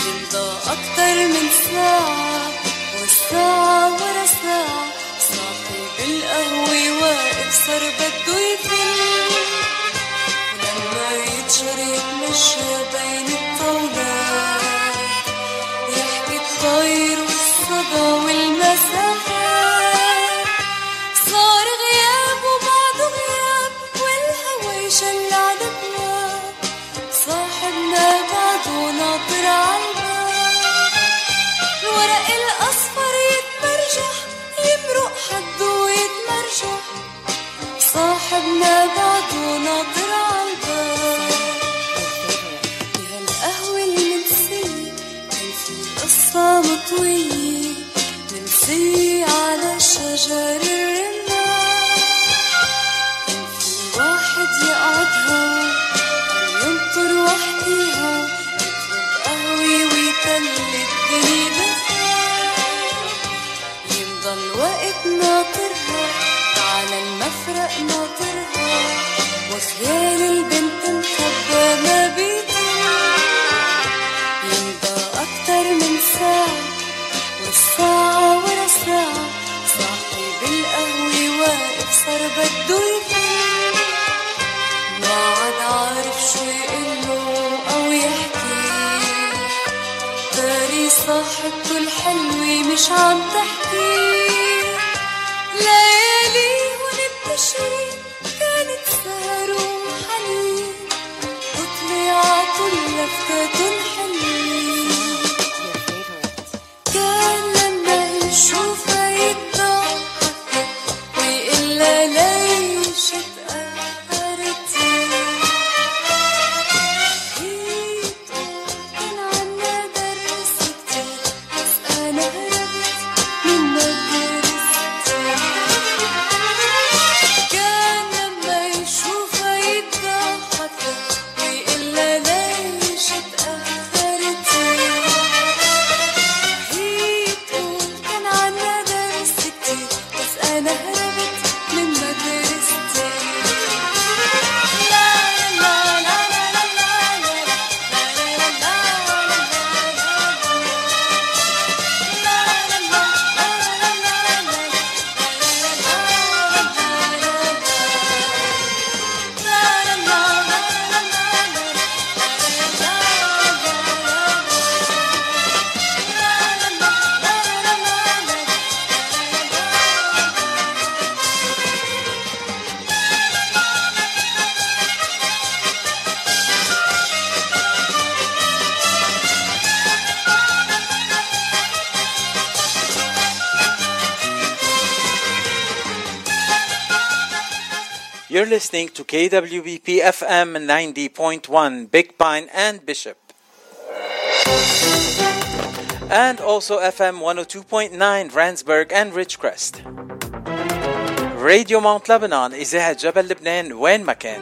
يمضى أكتر من ساعة والساعة ورا ساعة. صاحب القهوة واقف صار بده يفل. ولما يتشر يتمشى بين الطاولات على مش عم تحكي. لياليهن بتشري كانت سهر وحنين. وطلعت لفتة حلوين listening to KWBP FM 90.1 Big Pine and Bishop. And also FM 102.9 Randsburg and Ridgecrest. راديو ماونت لبنان إذاعة جبل لبنان وين ما كان.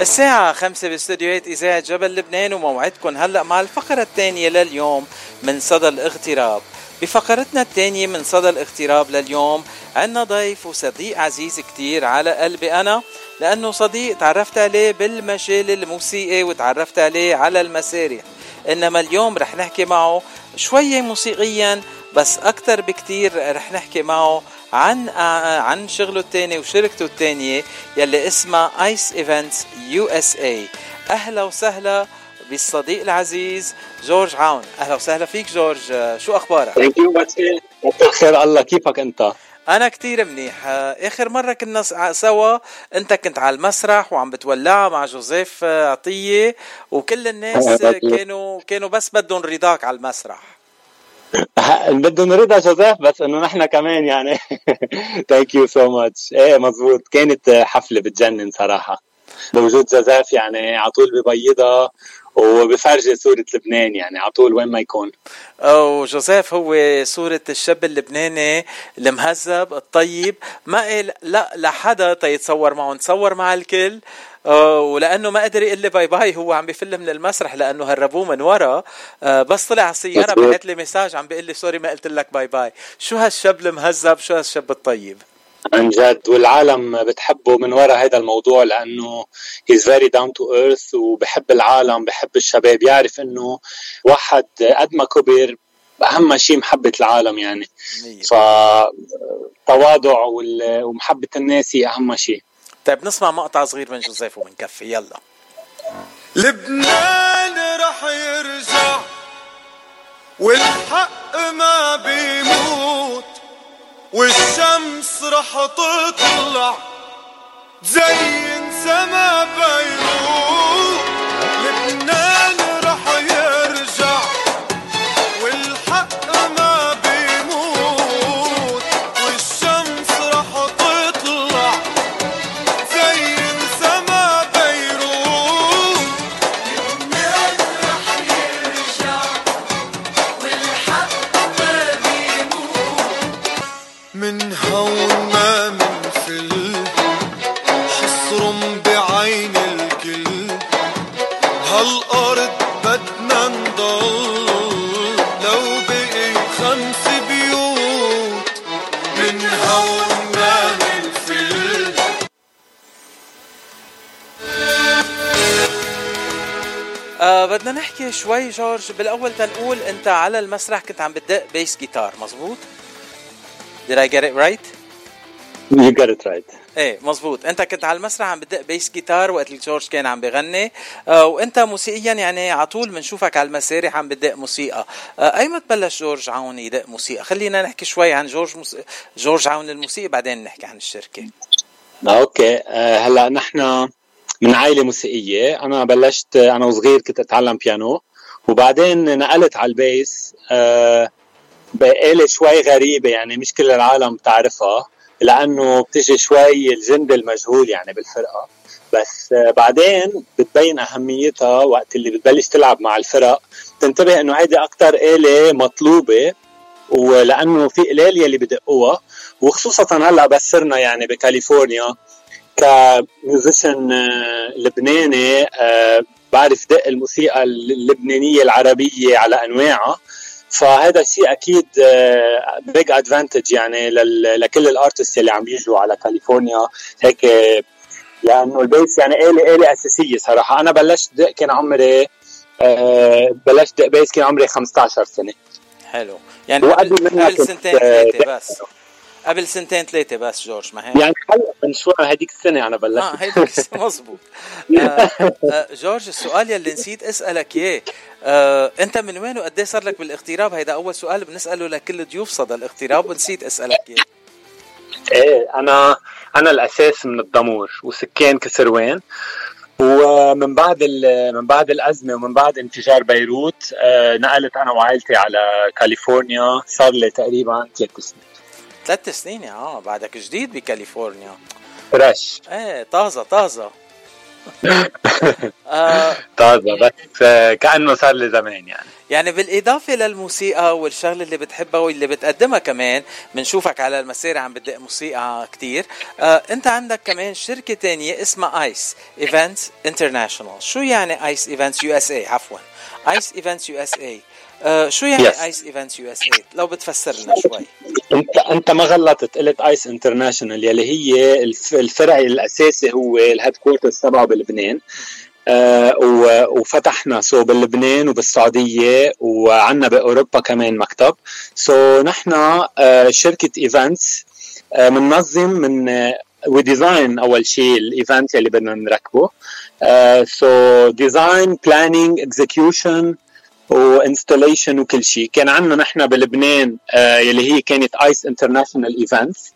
الساعة خمسة باستديوهات إذاعة جبل لبنان وموعدكم هلأ مع الفقرة الثانية لليوم من صدى الاغتراب. بفقرتنا الثانية من صدى الاغتراب لليوم عنا ضيف وصديق عزيز كتير على قلبي أنا لأنه صديق تعرفت عليه بالمجال الموسيقي وتعرفت عليه على المسارح. إنما اليوم رح نحكي معه شوية موسيقيا بس أكتر بكتير رح نحكي معه عن عن شغله الثاني وشركته الثانية يلي اسمها Ace Events USA أهلا وسهلا بالصديق العزيز جورج عون. أهلا وسهلا فيك جورج. شو أخبارك؟ ثانك يو خير الله كيفك أنت؟ أنا كتير منيح. آخر مرة كنا سوا أنت كنت على المسرح وعم بتولعها مع جوزيف عطية وكل الناس كانوا كانوا بس بدهم رضاك على المسرح. بدهم رضا جوزيف بس إنه نحن كمان يعني. Thank you so much إيه مزبوط كانت حفلة بتجنن صراحة. بوجود جوزيف يعني على طول ببيضها وبفرجي صورة لبنان يعني على طول وين ما يكون. وجوزيف هو صورة الشاب اللبناني المهذب الطيب. ما قال لا لحدا تيتصور معه تصور مع الكل. ولأنه ما قدر يقول لي bye bye هو عم بفل من المسرح لأنه هربوه من ورا. بس طلع على السيارة بعت لي message عم بيقول لي sorry ما قلت لك bye bye. شو هالشاب المهذب؟ شو هالشاب الطيب؟ عن جد والعالم بتحبه من وراء هذا الموضوع لأنه he's very down to earth وبحب العالم بحب الشباب. يعرف إنه واحد قد ما كبر أهم شيء محبة العالم يعني. فالتواضع ومحبة الناس هي أهم شيء. طيب نسمع مقطع صغير من جوزيف وبنكفي يلا. لبنان رح يرجع والحق ما بيموت. والشمس رح تطلع تزين سما بيروت بدنا نحكي شوي جورج. بالأول تنقول أنت على المسرح كنت عم بتدق bass guitar مزبوط Did I get it right? You got it right. إيه مزبوط أنت كنت على المسرح عم بدق bass guitar وقت اللي جورج كان عم بغني. آه وأنت موسيقيا يعني على طول بنشوفك على المسارح عم بدق موسيقى. آه ايمت بلش جورج عون يدق موسيقى؟ خلينا نحكي شوي عن جورج موس... جورج عون الموسيقى بعدين نحكي عن الشركة. Okay. آه هلأ نحن من عائلة موسيقية. أنا بلشت أنا وصغير كنت أتعلم بيانو وبعدين نقلت على ال bass آه بآلة شوي غريبة يعني مش كل العالم بتعرفها لأنه بتجي شوي الجندي المجهول يعني بالفرقة. بس آه، بعدين بتبين أهميتها وقت اللي بتبلش تلعب مع الفرق. تنتبه إنه هيدي أكتر آلة مطلوبة ولأنه في قليل يلي بدقوها وخصوصا هلأ بس صرنا يعني بكاليفورنيا. ك musician آه، لبناني آه، بعرف دق الموسيقى اللبنانية العربية على أنواعها. فهذا الشيء أكيد big advantage يعني لكل ال artist اللي عم يجوا على كاليفورنيا. هيك لأنه ال bass يعني آلة آلة أساسية صراحة. أنا بلشت دق كان عمري آه، بلشت دق bass كان عمري 15 سنة. حلو. يعني قبل, سنتين آه، ثلاثة بس. قبل سنتين ثلاثة بس جورج ما هيك؟ يعني من شو هذيك السنة أنا بلشت. آه هيديك مزبوط آه آه جورج السؤال يلي نسيت أسألك إياه. آه أنت من وين وقد إيه صار لك بالاغتراب؟ هيدا أول سؤال بنسأله لكل ضيوف صدى الاغتراب ونسيت أسألك إياه. إيه أنا أنا الأساس من الضمور وسكان كسروان. ومن بعد ال- من بعد الأزمة ومن بعد انفجار بيروت نقلت أنا وعائلتي على كاليفورنيا. صار لي تقريبا ثلاث سنين. ثلاث سنين آه بعدك جديد بكاليفورنيا. fresh إيه طازة طازة. آه طازة بس آه، كأنه صار لي زمان يعني. يعني بالإضافة للموسيقى والشغلة اللي بتحبها واللي بتقدمها كمان بنشوفك على المسيرة عم بدق موسيقى كتير. آه أنت عندك كمان شركة تانية اسمها ايس events international شو يعني ايس events USA عفوا. ايس events USA شو يعني Yes. ايس events USA لو بتفسر لنا شوي. انت انت ما غلطت. قلت ايس international يلي هي الف- الفرع الأساسي هو ال headquarters تبعه بلبنان. آه وفتحنا. so بلبنان وبالسعودية وعنا بأوروبا كمان مكتب. so نحن آه شركة events بننظم من آه و design أول شيء ال event يلي بدنا نركبه. so design planning execution و installation وكل شيء. كان عندنا نحن بلبنان آه يلي هي كانت ايس international events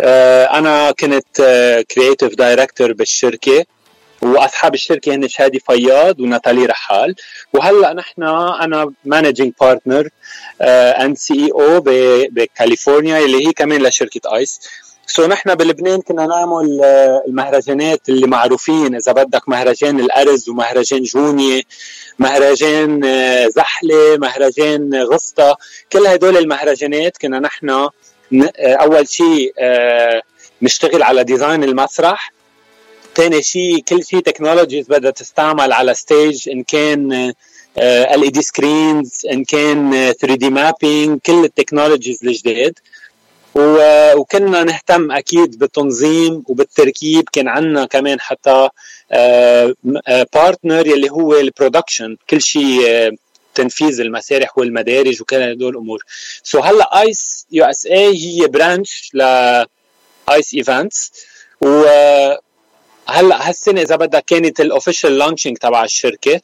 أنا كنت creative director بالشركة وأصحاب الشركة هن شادي فياض وناتالي رحال. وهلأ نحن أنا managing partner and CEO بكاليفورنيا اللي هي كمان لشركة ايس so نحن بلبنان كنا نعمل آه، المهرجانات اللي معروفين. إذا بدك مهرجان الأرز ومهرجان جونيه مهرجان آه، زحلة مهرجان غسطه كل هدول المهرجانات كنا نحن آه، أول شيء آه، نشتغل على design المسرح. ثاني شيء كل شيء technologies بدها تستعمل على stage إن كان LED screens إن كان 3D mapping كل ال technologies الجداد وكنا نهتم أكيد بالتنظيم وبالتركيب. كان عندنا كمان حتى partner يلي هو ال production كل شيء تنفيذ المسارح والمدارج وكل هدول الأمور. so so هلا ايس USA هي branch ل ايس events و هلا هالسنة إذا بدك كانت ال official launching تبع الشركة.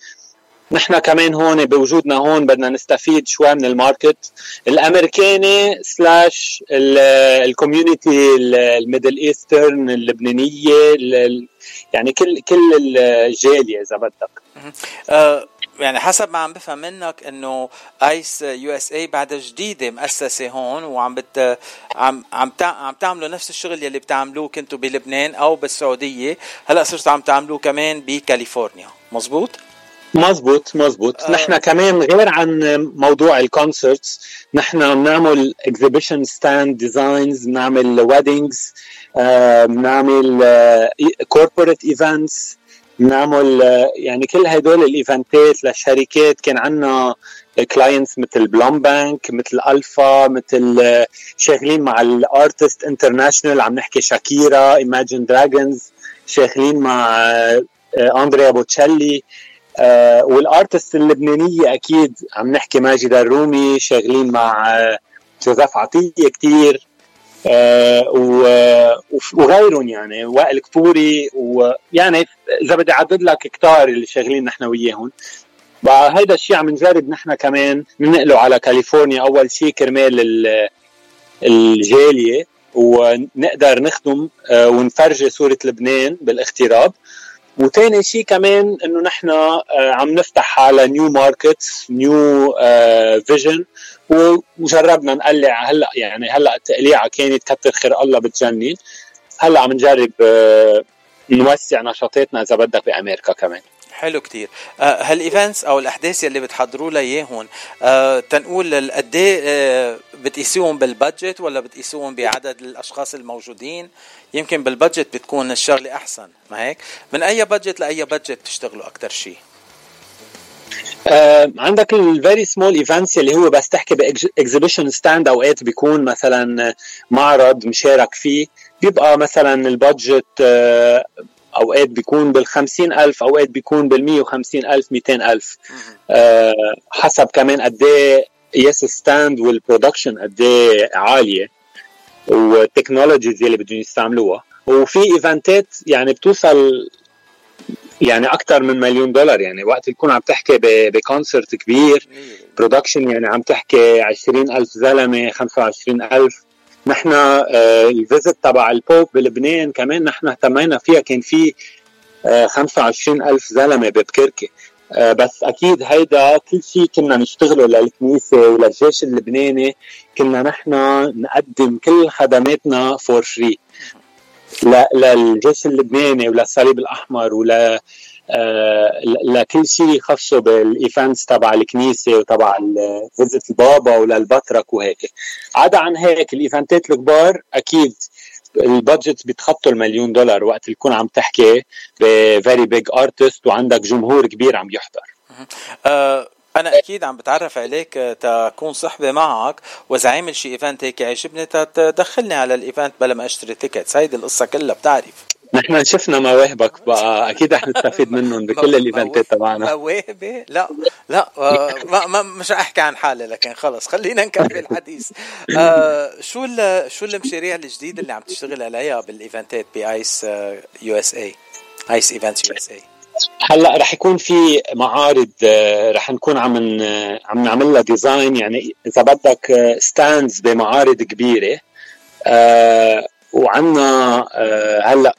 نحن كمان هون بوجودنا هون بدنا نستفيد شوي من ال market الأمريكاني slash ال community ال Middle Eastern اللبنانية يعني كل كل الجالية إذا بدك. أه يعني حسب ما عم بفهم منك إنه آيس USA بعدها جديدة مؤسسة هون وعم بت عم عم عم تعملوا نفس الشغل يلي بتعملوه كنتوا بلبنان أو بالسعودية هلأ صرتوا عم تعملوه كمان بكاليفورنيا مزبوط؟ مزبوط مزبوط آه. نحن كمان غير عن موضوع ال concerts نحن بنعمل exhibition stand designs بنعمل weddings بنعمل corporate events بنعمل يعني كل هدول الإيفنتات للشركات. كان عندنا clients مثل بلوم بانك مثل الفا مثل شغالين مع ال artist international عم نحكي شاكيرا Imagine Dragons شغالين مع اندريا بوتشيلي آه وال artist اللبنانية أكيد عم نحكي ماجدة الرومي شغالين مع آه جوزيف عطية كثير آه وغيرهم يعني وائل كفوري ويعني إذا بدي أعدد لك كتار اللي شغالين نحن وياهم. بقى هيدا الشيء عم نجرب نحن كمان ننقله على كاليفورنيا. أول شيء كرمال الجالية ونقدر نخدم ونفرجي صورة لبنان بالاغتراب. وثاني شيء كمان إنه نحن آه، عم نفتح على new market new vision وجربنا نقلع هلأ يعني هلأ التقليعة كانت كتر خير الله بتجنن. هلأ عم نجرب آه، نوسع نشاطاتنا إذا بدك بأمريكا كمان. حلو كتير. آه هالإيفنتس أو الأحداث يلي بتحضروا لها اياهم آه تنقول قد إيه آه بتقيسوهم بال budget ولا بتقيسوهم بعدد الأشخاص الموجودين؟ يمكن بال budget بتكون الشغلة أحسن ما هيك؟ من أي budget لأي budget بتشتغلوا أكثر شيء عندك ال very small events اللي هو بس تحكي ب exhibition stand أوقات بيكون مثلا معرض مشارك فيه. بيبقى مثلا ال budget أوقات بيكون بال ألف أوقات بيكون بال 150 ألف 200 ألف. آه حسب كمان قد إيه ال stand وال production قد إيه عالية وال technologies اللي بدهم يستعملوها. وفي event ات يعني بتوصل يعني أكثر من مليون دولار. يعني وقت تكون عم تحكي ب concert كبير production يعني عم تحكي 20000 زلمة 25000 نحن آه، ال visit تبع ال Pope بلبنان كمان نحن اهتمينا فيها كان في 25 آه، ألف زلمة ببكركة. آه، بس أكيد هيدا كل شيء كنا نشتغله للكنيسة وللجيش اللبناني كنا نحن نقدم كل خدماتنا for free للجيش اللبناني وللصليب الأحمر ول آه، لكل شيء خصه بال events تبع الكنيسة وتبع visit البابا وللبطرك وهيك. عدا عن هيك ال event ات الكبار أكيد ال budget بيتخطوا المليون دولار وقت تكون عم تحكي ب very big artist وعندك جمهور كبير عم يحضر. أه أنا أكيد عم بتعرف عليك تكون صحبة معك واذا عامل شي event هيك عجبني تدخلني على ال event بلا ما أشتري tickets هيدي القصة كلها بتعرف. نحن شفنا مواهبك بقى. أكيد رح نستفيد منهم بكل ال event ات تبعنا. مواهبي لا لا ما ما مش رح أحكي عن حالي لكن خلص خلينا نكمل الحديث. آه شو شو المشاريع الجديدة اللي عم تشتغل عليها بال event ات ب Ace USA Ace Events USA هلأ رح يكون في معارض آه، رح نكون عم عم نعمل لها design يعني إذا بدك stands آه، بمعارض كبيرة آه وعندنا آه هلأ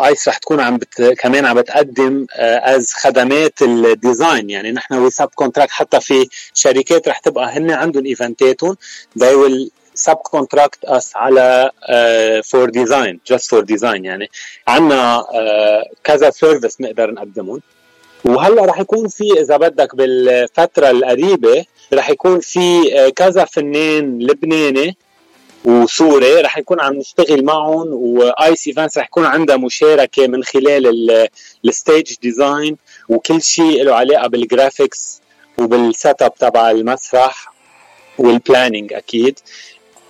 Ace رح تكون عم بت... كمان عم بتقدم as uh, خدمات ال design. يعني نحن we subcontract حتى في شركات رح تبقى هن عندهم event اتهم they will subcontract us على for design just for design يعني عندنا uh, كذا service نقدر نقدمهم. وهلأ رح يكون في إذا بدك بالفترة القريبة رح يكون في uh, كذا فنان لبناني وسوري رح نكون عم نشتغل معهم و Ace Events رح يكون عندها مشاركة من خلال ال stage design وكل شيء له علاقة بال graphics وبال setup تبع المسرح وال planning أكيد.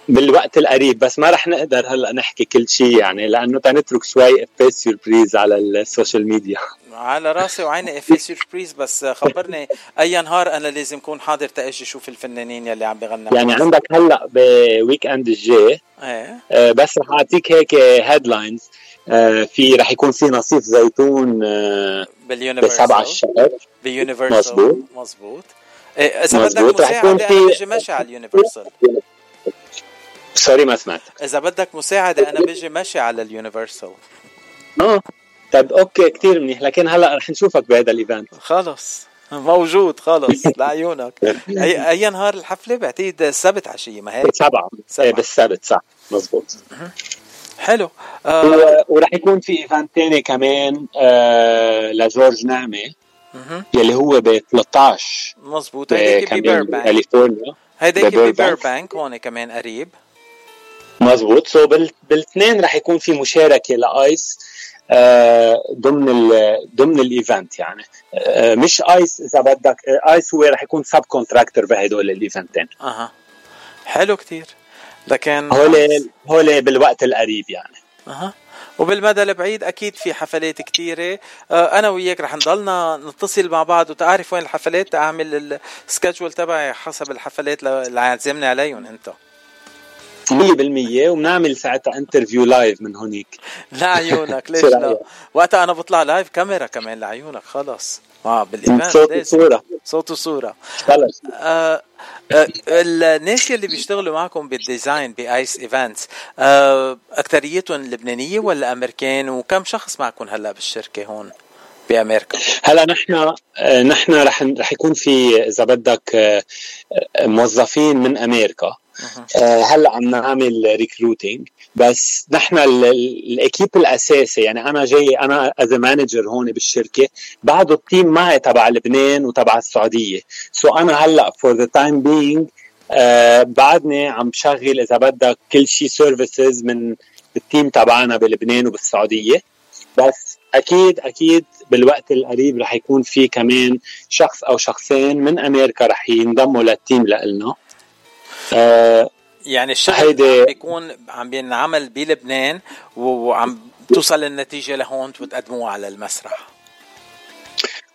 بالوقت القريب بس ما رح نقدر هلأ نحكي كل شيء يعني لأنه تنترك شوي في surprise على ال social media. على راسي وعيني في surprise بس خبرني أي نهار أنا لازم أكون حاضر تاجي شوف الفنانين يلي عم بغنوا. يعني عندك هلأ ب weekend الجاي إيه. آه، بس رح أعطيك هيك headlines في رح يكون في نصيف زيتون آه، بال Universal بسبع الشهر. بال Universal مزبوط. مزبوط إيه إذا بدك مزبوط. رح يكون مساعده أنا في- ماشي على ال Universal sorry ما سمعت إذا بدك مساعدة أنا بيجي ماشي على ال Universal. آه. طيب okay كثير منيح لكن هلا رح نشوفك بهذا ال event. خلص. موجود خلص لعيونك. اي أي نهار الحفلة؟ بعتقد السبت عشيه ما هيك؟ سبعة. إيه بالسبت صح. مزبوط حلو. آه و- ورح يكون في event ثاني كمان آه لجورج نعمة. يلي هو ب 13 مزبوط هيديك ب Burbank بكاليفورنيا هيديك. ب Burbank هون كمان قريب. مزبوط so بال... بالاثنين رح يكون في مشاركة ل Ace آه ضمن ال... ضمن ال event يعني. آه مش Ace إذا بدك آه Ace هو رح يكون subcontractor بهدول ال event ين أها. حلو كتير. لكن هول هول بالوقت القريب يعني. أها. وبالمدى البعيد أكيد في حفلات كتيرة. آه، أنا وياك رح نضلنا نتصل مع بعض وتعرف وين الحفلات تعمل ال schedule تبعي حسب الحفلات اللي عازمني عليهم انت 100% وبنعمل ساعتها interview live من هونيك. لعيونك ليش لا؟ وقتها أنا بطلع live كاميرا كمان لعيونك خلص. آه بال event صوت. وصورة. صوت وصورة. خلص. آه آه الناس اللي بيشتغلوا معكم بال design ب Ace Events آه أكثريتهم لبنانية ولا أمريكان؟ وكم شخص معكم هلأ بالشركة هون بأمريكا؟ هلأ نحن آه، نحن رح رح يكون في إذا بدك آه، موظفين من أمريكا. آه، هلا عم نعمل recruiting بس نحن ال- ال- ال équipe الأساسي يعني أنا جاي أنا as manager هون بالشركة بعده ال team معي تبع لبنان وتبع السعودية. so so أنا هلا for the time being بعدني عم بشغل إذا بدك كل شيء services من ال team تبعنا بلبنان وبالسعودية. بس أكيد أكيد بالوقت القريب رح يكون في كمان شخص أو شخصين من أمريكا رح ينضموا لل team لنا آه يعني الشغل عم بيكون عم بينعمل بلبنان وعم توصل النتيجة لهون وتقدموها على المسرح.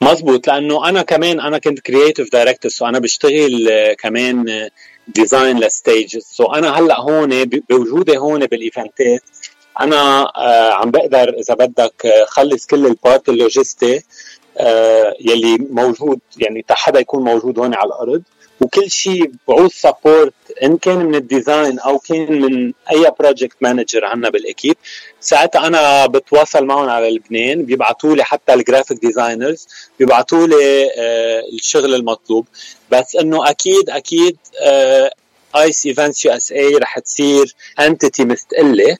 مزبوط لأنه أنا كمان أنا كنت creative director so أنا بشتغل آه، كمان design ل stages. so أنا هلأ هون بوجودي هون بال event ات أنا آه، عم بقدر إذا بدك آه، خلص كل ال part اللوجستي آه، يلي موجود يعني حدا يكون موجود هون على الأرض. وكل شيء بعوز support إن كان من ال design أو كان من أي project manager عنا بال équipe ساعتها أنا بتواصل معهم على لبنان بيبعتوا لي حتى ال graphic designers بيبعتوا لي آه، الشغل المطلوب. بس إنه أكيد أكيد Ice Events USA رح تصير entity مستقلة.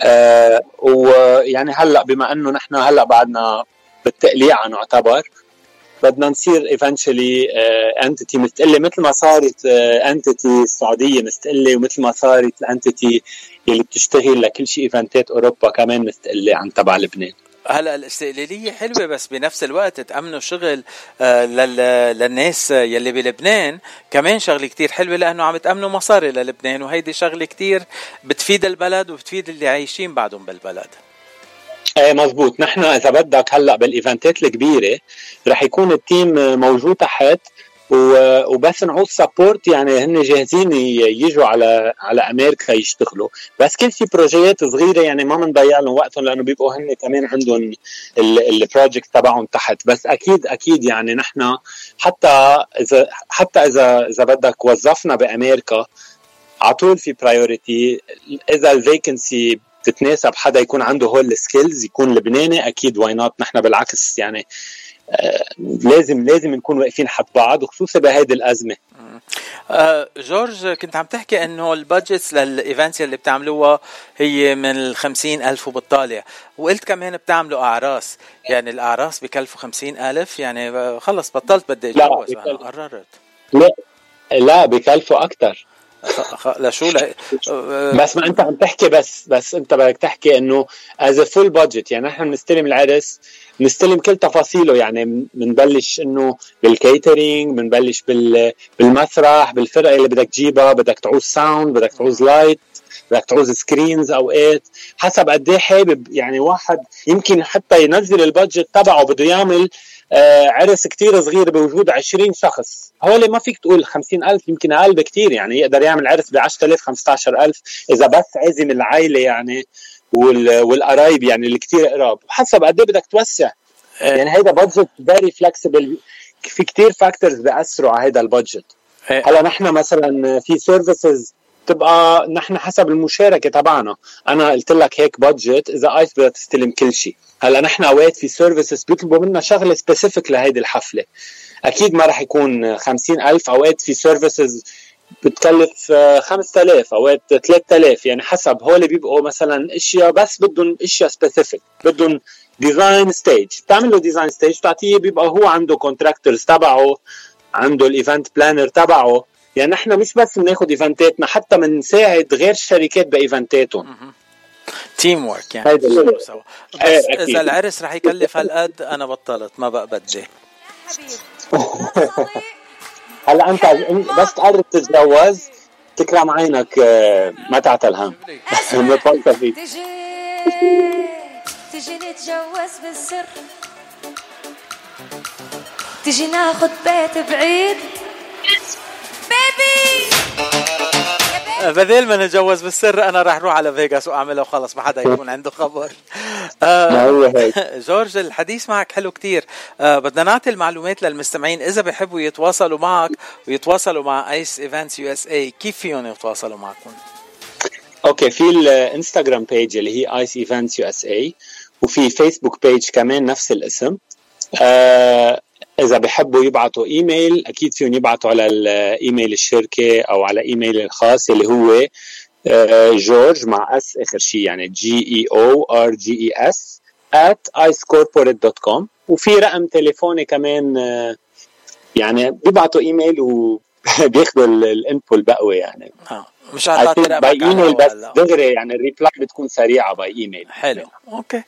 آه، ويعني هلأ بما إنه نحن هلأ بعدنا بالتقليعه نعتبر بدنا نصير eventually entity مستقلة. مثل ما صارت entity السعودية مستقلة ومثل ما صارت ال entity اللي بتشتغل لكل شيء eventات أوروبا كمان مستقلة عن تبع لبنان. هلا الاستقلالية حلوة بس بنفس الوقت تأمنوا شغل آه، لل- للناس يلي بلبنان. كمان شغلة كتير حلوة لأنه عم تأمنوا مصاري للبنان وهيدي شغلة كتير بتفيد البلد وبتفيد اللي عايشين بعدهم بالبلد. إيه مزبوط نحن إذا بدك هلأ بال eventات الكبيرة رح يكون ال team موجود تحت وبس نعوز support يعني هن جاهزين يجوا على على أمريكا يشتغلوا. بس كل في projetيات صغيرة يعني ما بنضيع لهم وقتهم لأنه بيبقوا هن كمان عندهم ال project تبعهم تحت. بس أكيد أكيد يعني نحن حتى اذا حتى اذا إذا بدك وظفنا بأمريكا على طول في priority إذا ال vacancy بتتناسب حدا يكون عنده هول ال skills يكون لبناني أكيد why not نحن بالعكس يعني آه لازم لازم نكون واقفين حد بعض وخصوصا بهيدي الأزمة. آه، جورج كنت عم تحكي إنه ال budgets لل events اللي بتعملوها هي من الخمسين ألف وبالطالع وقلت كمان بتعملوا أعراس. يعني الأعراس بكلفوا خمسين ألف يعني خلص بطلت بدي أنا بكلف- قررت. لا لا بكلفوا أكثر لشو ل... بس ما انت عم تحكي بس بس انت بدك تحكي انه as full budget يعني نحن بنستلم العرس بنستلم كل تفاصيله يعني بنبلش انه بال catering بنبلش بال بالمسرح بالفرقة اللي بدك تجيبها بدك تعوز sound بدك تعوز light بدك تعوز screens اوقات حسب قد إيه حابب يعني واحد يمكن حتى ينزل ال budget تبعه بده يعمل آه عرس كتير صغير بوجود 20 شخص. هول ما فيك تقول 50000 يمكن أقل بكتير يعني يقدر يعمل عرس ب 10000 15000 إذا بس عزم العائلة يعني والقرايب يعني اللي كتير قراب. حسب قد إيه بدك توسع. يعني هيدا budget very flexible في كتير factors بيأثروا على هيدا ال budget هلا نحن مثلا في services تبقى نحن حسب المشاركة تبعنا. أنا قلت لك هيك budget إذا Ice بدها تستلم كل شيء هلأ نحن اوقات في services بيطلبوا منا شغلة specific لهيدي الحفلة. أكيد ما راح يكون خمسين ألف اوقات في services بتكلف 5000 اوقات 3000 يعني حسب. هول بيبقوا مثلا إشياء بس بدهم إشياء specific بدهم design stage بتعمل له design stage بتعطيه بيبقى هو عنده contractors تبعه عنده ال event planner تبعه. يعني نحن مش بس بناخذ eventاتنا حتى بنساعد غير شركات ب eventاتهم تيم ورك يعني. هيدا سوا بس إذا العرس رح يكلف هالقد أنا بطلت ما بقى بدي. هلا أنت بس تقرب تتجوز؟ تكرم عينك ما تعتل هم تجي تجي نتجوز بالسر. تجي ناخد بيت بعيد. بدل ما نتجوز بالسر أنا راح أروح على فيغاس واعملها وخلص ما حدا يكون عنده خبر. آه جورج الحديث معك حلو كتير. آه بدنا نعطي المعلومات للمستمعين. إذا بحبوا يتواصلوا معك ويتواصلوا مع Ice Events USA كيف فيهم يتواصلوا معكم؟ okay في الإنستغرام page اللي هي Ice Events USA وفي فيسبوك page كمان نفس الاسم. آه إذا بحبوا يبعثوا إيميل أكيد فيهم يبعثوا على الايميل الشركة أو على إيميل الخاص اللي هو جورج مع S آخر شيء يعني G E O R G E S at icecorporate.com وفي رقم تليفوني كمان يعني بيبعتوا إيميل وبياخذوا ال info البقوي يعني. آه. مش هتعطي by email بس دغري يعني ال reply بتكون سريعة باي ايميل حلو. okay.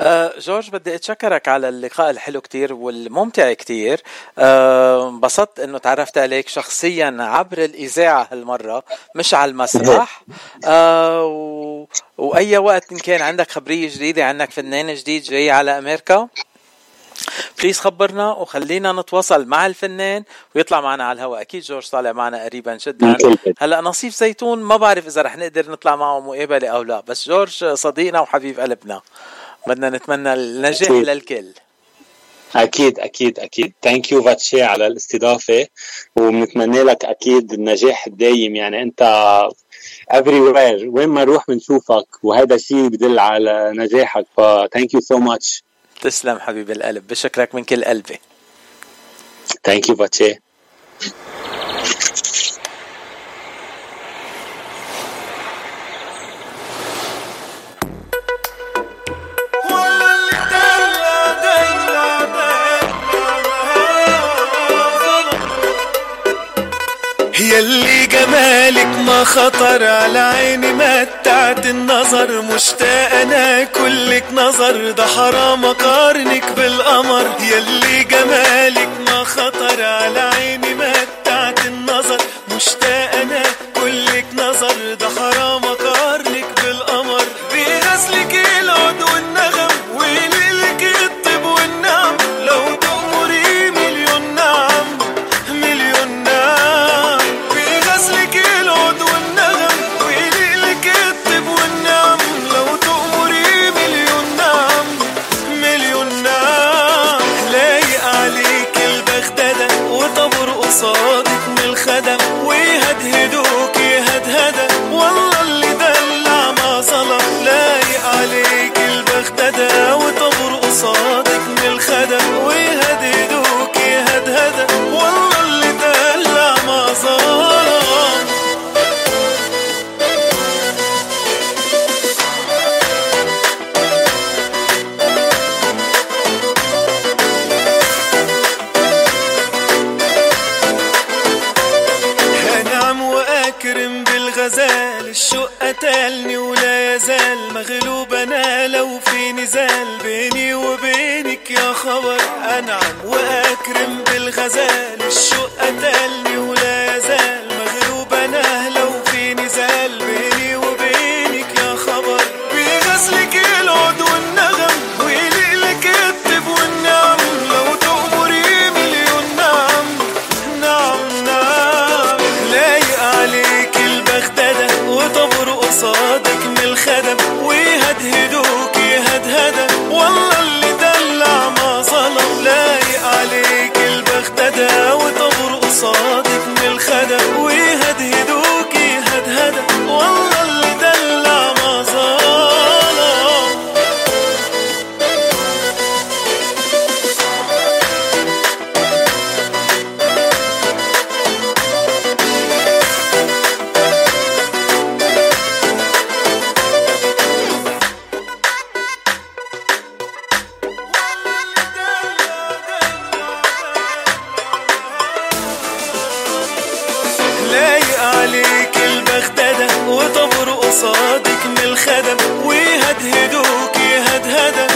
آه جورج بدي أتشكرك على اللقاء الحلو كتير والممتع كتير. انبسطت آه إنه تعرفت عليك شخصيا عبر الإذاعة هالمرة مش على المسرح. آه و... وأي وقت إن كان عندك خبرية جديدة عنك فنان جديد جاي على أمريكا please خبرنا وخلينا نتواصل مع الفنان ويطلع معنا على الهواء. أكيد جورج طالع معنا قريبا جدا. هلأ نصيف زيتون ما بعرف إذا رح نقدر نطلع معه مقابله أو لا. بس جورج صديقنا وحبيب قلبنا. بدنا نتمنى النجاح للكل. أكيد أكيد أكيد. thank you باتشي على الاستضافة. وبنتمنى لك أكيد النجاح الدايم. يعني أنت everywhere وين ما نروح بنشوفك. وهذا الشيء بدل على نجاحك. ف thank you so much تسلم حبيب القلب بشكرك من كل قلبي. thank you باتشي. يلي جمالك ما خطر على عيني متعت النظر. مشتاق أنا كلك نظر ده حرام أقارنك بالقمر. يلي جمالك ما خطر على عيني متعت النظر. مشتاق قتلني ولا يزال مغلوب أنا لو في نزال بيني وبينك يا خبر أنعم وأكرم بالغزال الشوق قتلني ولا يزال الندم وهدهدوك صادق من الخدم وهدهدوكي هدهدك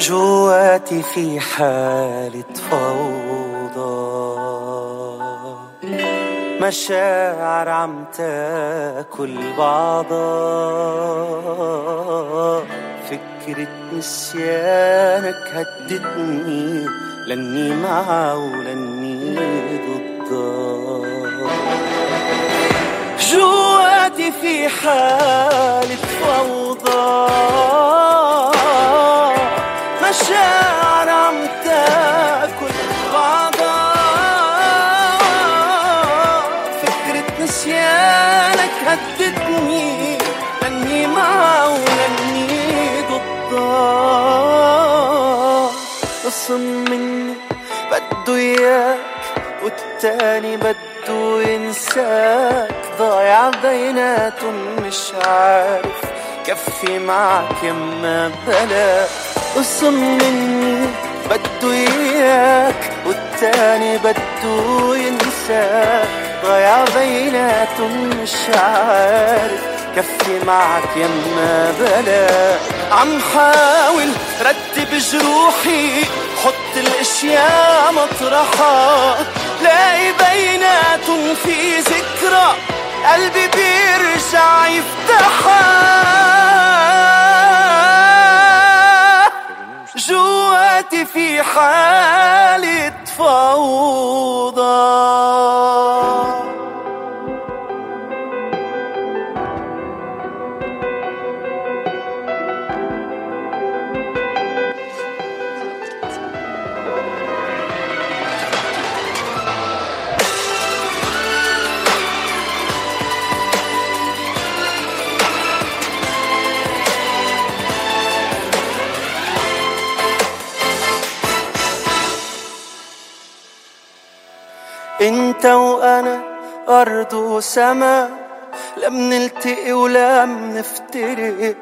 جواتي في حالة فوضى. مشاعر عم تاكل بعضها فكرة نسيانك هدتني لأني معه ولأني جواتي في حالة فوضى مشاعر عم تاكل بعضها فكرة نسيانك هدتني لأني معها ولاني ضدها قسم مني بده إياك والتاني بده ينساك. ضايع بيناتهم مش عارف. كفي معك يما بلا. قسم مني بده إياك والتاني بده ينساك ضايع بيناتهم مش عارف. كفي معك يما بلا. عم حاول رتب جروحي حط الأشياء مطرحها لاقي بيناتهم في ذكرى. قلبي بيرجع يفتحها جواتي في حالة فوضى. انت وأنا ارض وسما لم نلتقي ولم نفترق.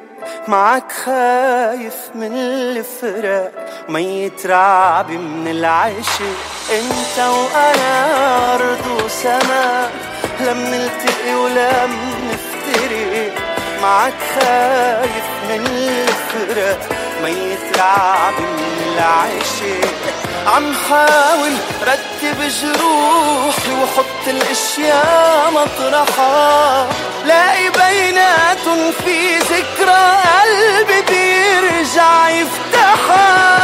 معك خايف من الفراق ميت رعبي من العشق انت وأنا ارض وسما لم نلتقي ولم نفترق. معك خايف من الفراق ميت رعبي من العشق عم حاول رتب جروحي وحط الأشياء مطرحها لاقي بيناتهم في ذكرى قلبي بيرجع يفتحها.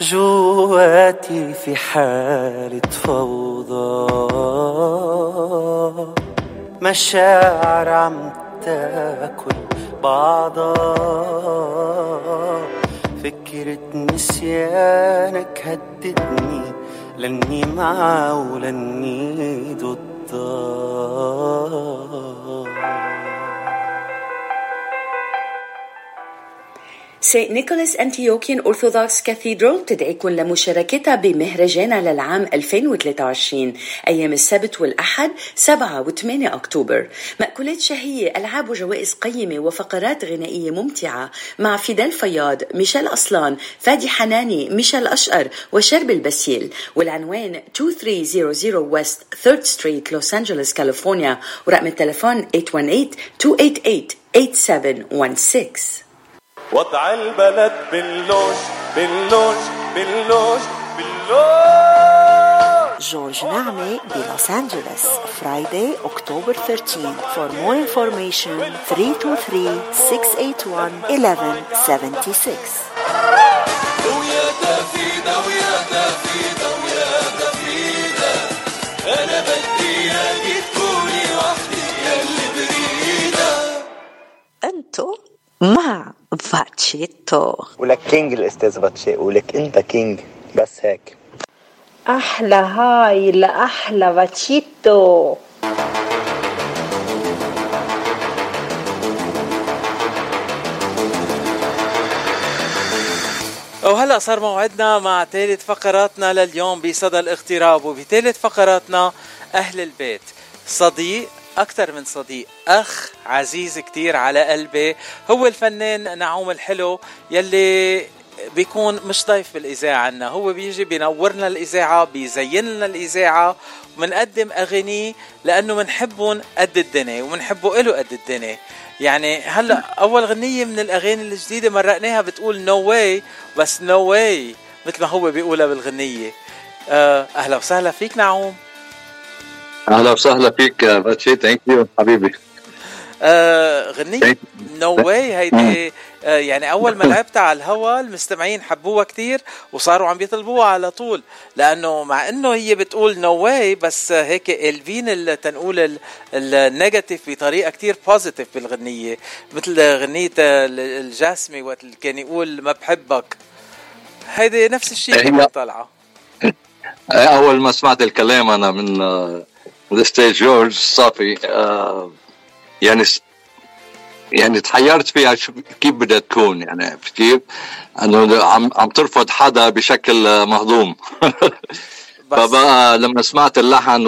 جواتي في حالة فوضى. مشاعر عم تاكل بعضها فكرة نسيانك هدتني لاني معها ولاني ضدها Saint Nicholas Antiochian Orthodox Cathedral تدعيكم لمشاركتها بمهرجانها للعام 2023 أيام السبت والأحد 7 و 8 أكتوبر. مأكولات شهية ألعاب وجوائز قيمة وفقرات غنائية ممتعة مع فيدال فياض ميشيل أصلان فادي حناني ميشيل أشقر وشربل باسيل والعنوان 2300 West 3rd Street لوس أنجلوس كاليفورنيا ورقم التليفون 818-288-8716 وضع البلد باللوج باللوج باللوج باللوج جورج نعمة بلوس أنجلوس Friday October 13 For more information 323-681-1176 ويا دفيدة ويا دفيدة ويا دفيدة أنا بدي إياكي تكوني وحدك يلي بريدة أنتو مع باتشيتو ولك king الاستاذ باتشي ولك انت king بس هيك أحلى هاي لأحلى باتشيتو وهلا صار موعدنا مع ثالث فقراتنا لليوم بصدى الاغتراب وبثالث فقراتنا أهل البيت. صديق أكثر من صديق. أخ عزيز كتير على قلبي. هو الفنان نعوم الحلو يلي بيكون مش ضيف بالإذاعة عنا. هو بيجي بينورنا الإذاعة بيزين لنا الإذاعة وبنقدم اغانيه لأنه بنحبهم قد الدنيا وبنحبه له قد الدنيا. يعني هلأ أول غنية من الأغاني الجديدة مرقناها بتقول نو no واي بس نو no واي مثل ما هو بيقولها بالغنية. آه، أهلا وسهلا فيك نعوم. أهلا وسهلا فيك باتشي thank you حبيبي. آه غنية. no way هيدي آه يعني أول ما لعبتها على الهوا المستمعين حبوها كتير وصاروا عم بيطلبوها على طول لأنه مع إنه هي بتقول no way بس هيك الفين تنقول ال negative بطريقة كتير positive بالغنية. مثل غنية الجاسمي وقت كان يقول ما بحبك. هيدي نفس الشيء اللي طالعة. أول ما سمعت الكلام أنا من الستيج جورج صافي آه يعني يعني تحيرت فيها كيف بدها تكون؟ يعني عرفت كيف؟ أنه عم عم ترفض حدا بشكل مهضوم. فبقى لما سمعت اللحن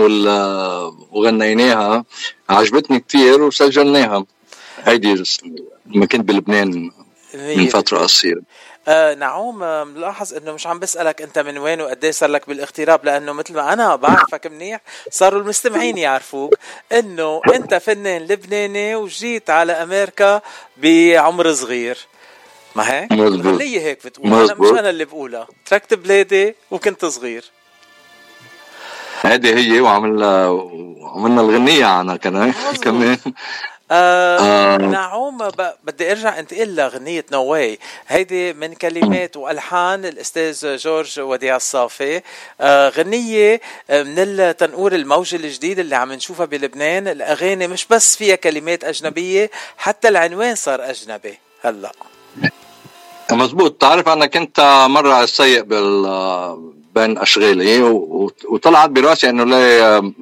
وغنيناها عجبتني كثير وسجلناها. هيدي لما كنت بلبنان من فترة قصيرة. آه نعوم آه ملاحظ إنه مش عم بسألك أنت من وين وقد إيه صار لك بالاغتراب لأنه مثل ما أنا بعرفك منيح صاروا المستمعين يعرفوك إنه أنت فنان لبناني وجيت على أمريكا بعمر صغير. ما هيك؟ مزبوط. هي هيك بتقول. أنا مش أنا اللي بقولها. تركت بلادي وكنت صغير. هذه هي وعملنا وعملنا الغنية عنها كمان كمان. آه آه. نعوم بدي ارجع انتقل لغنية نواي هيدي من كلمات وألحان الأستاذ جورج وديع الصافي. آه غنية من التنقور الموجة الجديد اللي عم نشوفها بلبنان. الأغاني مش بس فيها كلمات أجنبية حتى العنوان صار أجنبي. هلا. مزبوط. تعرف أنا كنت مرة سيء بال بين أشغالي وطلعت براسي إنه ليه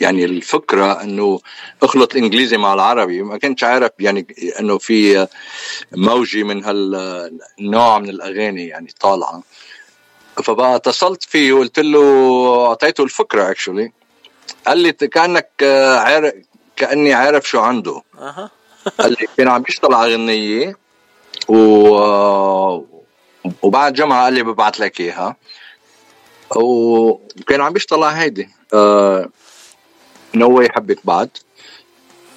يعني الفكرة إنه أخلط الانجليزي مع العربي. ما كنتش عارف يعني إنه في موجه من هالنوع من الأغاني يعني طالعة. فبقى اتصلت فيه وقلت له أعطيته الفكرة اكشولي قال لي كأنك عارف كأني عارف شو عنده. قال لي كان عم يشتغل على غنية و وبعد جمعة قال لي ببعث لك إياها. وكان عم بيشتغل على هيدي. آه no way حبك بعد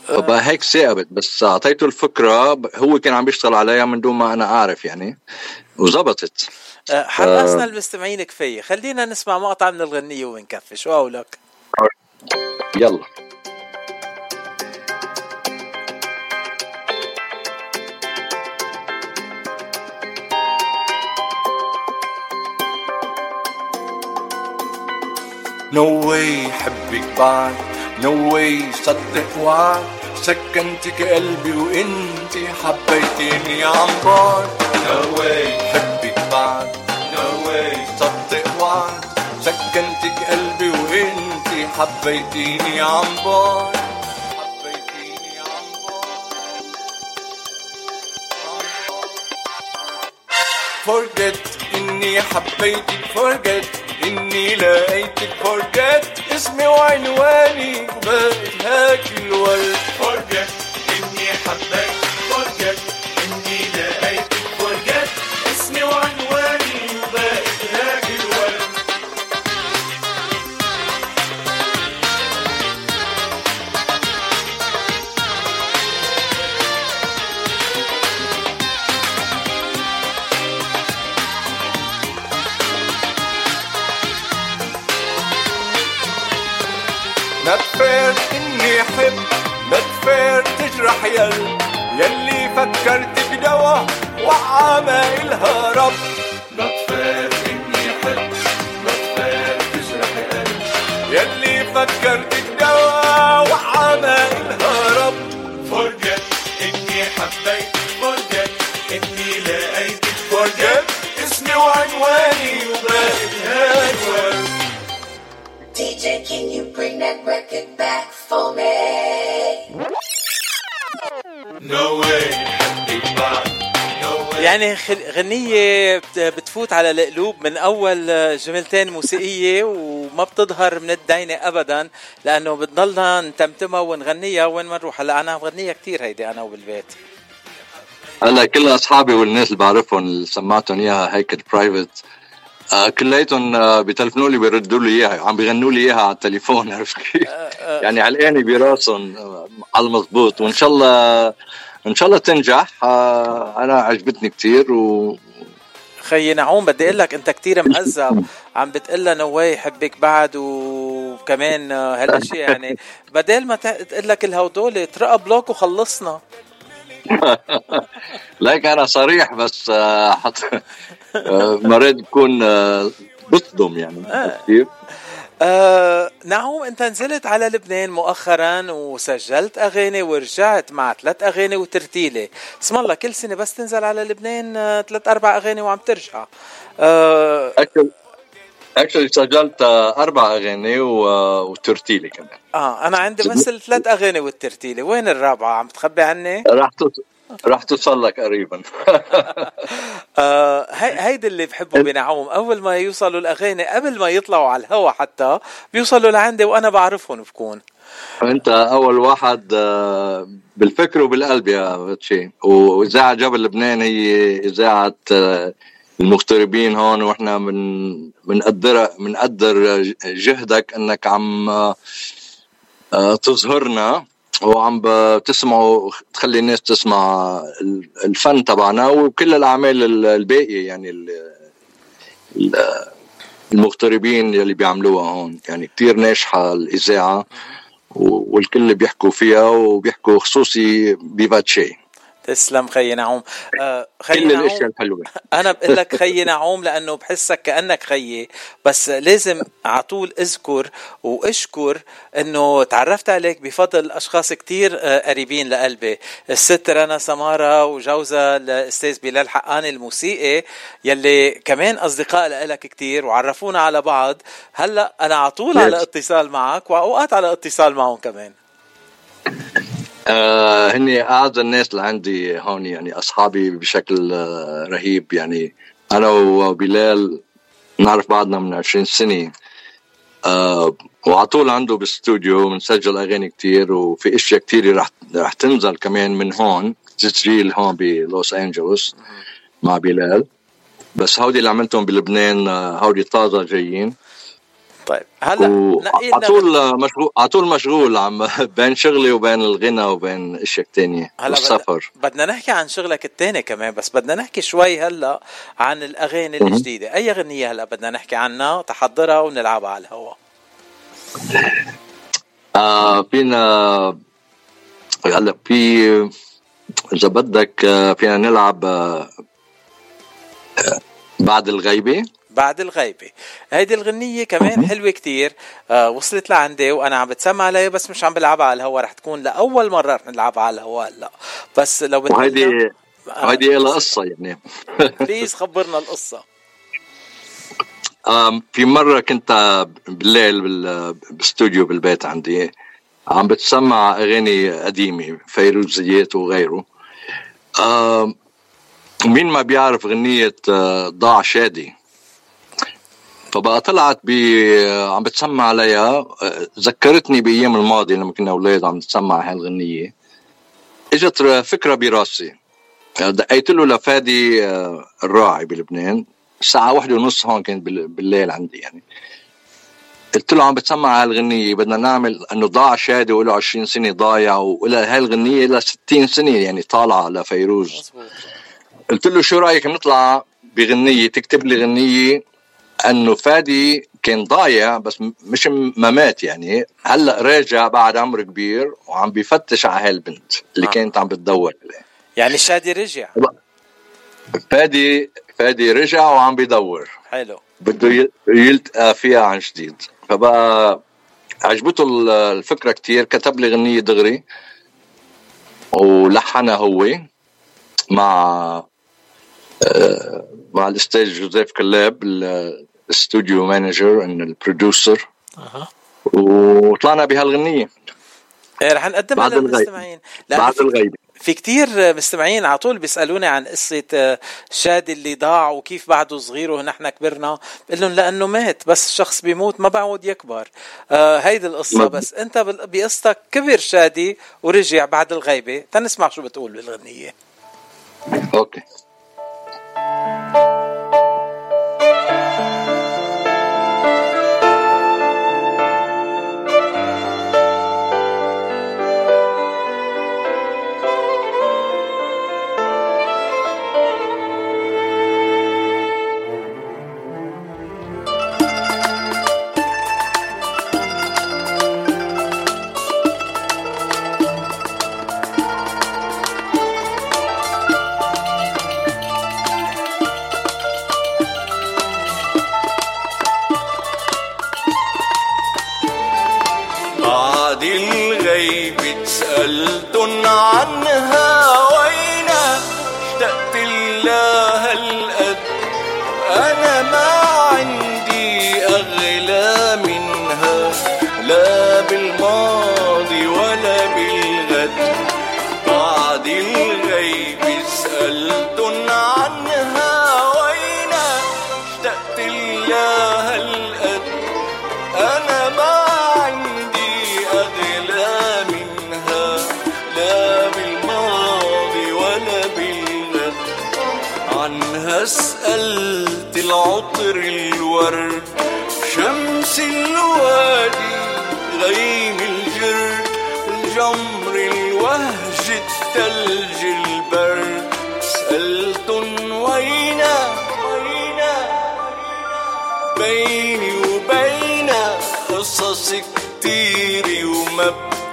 فبقى هيك ساقبت بس أعطيته الفكرة هو كان عم بيشتغل عليها من دون ما أنا أعرف يعني وزبطت. حمسنا المستمعين كفايه خلينا نسمع مقطع من الغنية ونكفي. شو قولك يلا. No way حبك بعد. No way صدق وعد سكنتك قلبي وانتي حبيتيني عن بعد No way حبك بعد. No way صدق وعد سكنتك قلبي وانتي حبيتيني عن بعد Forget إني حبيتك forget إني لقيتك forget. اسمي وعنواني وبقت هاك الورد forget إني حبيتك يل يلي فكرت بدوا رب ما ما تفير تجرح يل يلي فكرت بدوا وعما الها رب forget إني حبيت forget إني لقيتك forget اسمي وعنواني وبقت هالورد DJ, can you bring that record back for me? يعني غنية بتفوت على القلوب من أول جملتين موسيقية وما بتظهر من الدينة أبدا لأنه بتضلنا نتمتمها ونغنيها وين ما نروح. هلأ أنا بغنيها كثير هيدي أنا وبالبيت. هلا كل أصحابي والناس اللي بعرفهم اللي سمعتهم إياها هيك برايفت آه كلياتهم آه بيتلفنوا لي بيردوا لي إياها عم بيغنوا لي إياها على التليفون عرفت كيف؟ يعني علقاني براسهم آه، على المضبوط. وإن شاء الله إن شاء الله تنجح. آه أنا عجبتني كثير و خيي نعوم بدي أقول لك أنت كثير مهذب. عم بتقول نواي حبك بعد وكمان آه، هالأشياء يعني. بدل ما تقول لك الهودول ترقى بلوك وخلصنا. ليك أنا صريح بس آه، حط آه، مرات بكون آه، بصدم يعني كثير. آه نعوم أنت نزلت على لبنان مؤخرا وسجلت أغاني ورجعت مع ثلاث أغاني وترتيلة. اسم الله كل سنة بس تنزل على لبنان آه، ثلاث أربع أغاني وعم ترجع. آه اكشلي سجلت آه، أربع أغاني و- وترتيلي كمان. آه أنا عندي بس الثلاث أغاني والترتيلة. وين الرابعة؟ عم تخبي عني؟ راح راح توصل لك قريبا. آه هي هيدي اللي بحبه بنعوم. أول ما يوصلوا الأغاني قبل ما يطلعوا على الهوا حتى بيوصلوا لعندي وأنا بعرفهم بكون. أنت أول واحد آه، بالفكر وبالقلب يا باتشي واذاعه جبل لبنان هي اذاعه آه، المغتربين هون وإحنا من بنقدر بنقدر جهدك إنك عم آه، تظهرنا. وعم بتسمعوا تخلي الناس تسمع الفن تبعنا وكل الأعمال ال- الباقية يعني ال- ال- المغتربين يلي بيعملوها هون. يعني كتير ناجحة الإذاعة والكل بيحكوا فيها وبيحكوا خصوصي بباتشي تسلم خيي نعوم. آه خيي كل نعوم. الاشياء الحلوة. أنا بقول لك خيي نعوم لأنه بحسك كأنك خيي بس لازم على طول أذكر وأشكر إنه تعرفت عليك بفضل أشخاص كتير آه، قريبين لقلبي. الست رنا سمارة وجوزها الاستاذ بلال حقاني الموسيقي يلي كمان أصدقاء لك كتير وعرفونا على بعض. هلأ أنا على طول على. اتصال معك وأوقات على اتصال معهم كمان. آه هني أعز الناس اللي عندي هون يعني أصحابي بشكل آه رهيب. يعني أنا وبلال نعرف بعضنا من 20 سنة. آه وعلى طول عنده بالاستوديو بنسجل أغاني كتير وفي أشياء كتير رح رح تنزل كمان من هون تسجيل هون بلوس أنجلوس مع بلال. بس هودي اللي عملتهم بلبنان آه، هودي طازة جايين. طيب هلا على لنا طول مشغول على طول مشغول عم بين شغلي وبين الغنى وبين أشياء تانية هلا والسفر. بدنا نحكي عن شغلك الثاني كمان بس بدنا نحكي شوي هلا عن الأغاني الجديدة. أي أغنية هلا بدنا نحكي عنها؟ تحضرها ونلعبها على الهواء. آه فينا هلا في إذا بدك آه، فينا نلعب آه، آه، بعد الغيبة. بعد الغيبة. هيدي الغنية كمان حلوة كتير. آه وصلت لعندي وأنا عم بتسمع عليها بس مش عم بلعبها على الهوا رح تكون لأول مرة رح نلعبها على الهوا هلأ. بس لو بدنا وهيدي وهيدي لها قصة يعني. بليز خبرنا القصة. في مرة كنت بالليل بال- بالاستوديو بالبيت عندي عم بتسمع أغاني قديمة فيروزيات وغيره. مين ما بيعرف غنية آه، ضاع شادي؟ فبقى طلعت ب عم بتسمع عليها. ذكرتني بأيام الماضي لما كنا أولاد عم نسمع هالغنية إجت فكرة براسي. دقيت له لفادي آه، الراعي بلبنان. الساعة واحدة ونص هون كانت بال- بالليل عندي يعني. قلت له عم بتسمع هالغنية بدنا نعمل إنه ضاع شادي وله 20 سنة ضايع ولا هالغنية لها 60 سنة يعني طالعة لفيروز. قلت له شو رأيك نطلع بغنية تكتب لي غنية انه فادي كان ضايع بس مش ما مات يعني. هلأ راجع بعد عمر كبير وعم بيفتش على هالبنت اللي آه. كانت عم بتدور عليه. يعني شادي رجع. فادي فادي رجع وعم بيدور. حلو. بده يلتقى فيها عن جديد. فبقى عجبته ال- الفكرة كتير. كتب لي غنية دغري ولحنها هو مع آه، مع الأستاذ جوزيف كلاب ال studio manager and ال producer أها. وطلعنا بهالغنية. إيه، رح نقدمها. للمستمعين. بعد الغيبة في كتير مستمعين على طول بيسألوني عن قصة آه، شادي اللي ضاع وكيف بعده صغير ونحن كبرنا. بقول لهم لأنه مات بس الشخص بيموت ما بعود يكبر. آه هيدي القصة. بس. أنت بقصتك كبر شادي ورجع بعد الغيبة. تنسمع شو بتقول بالغنية. أوكي.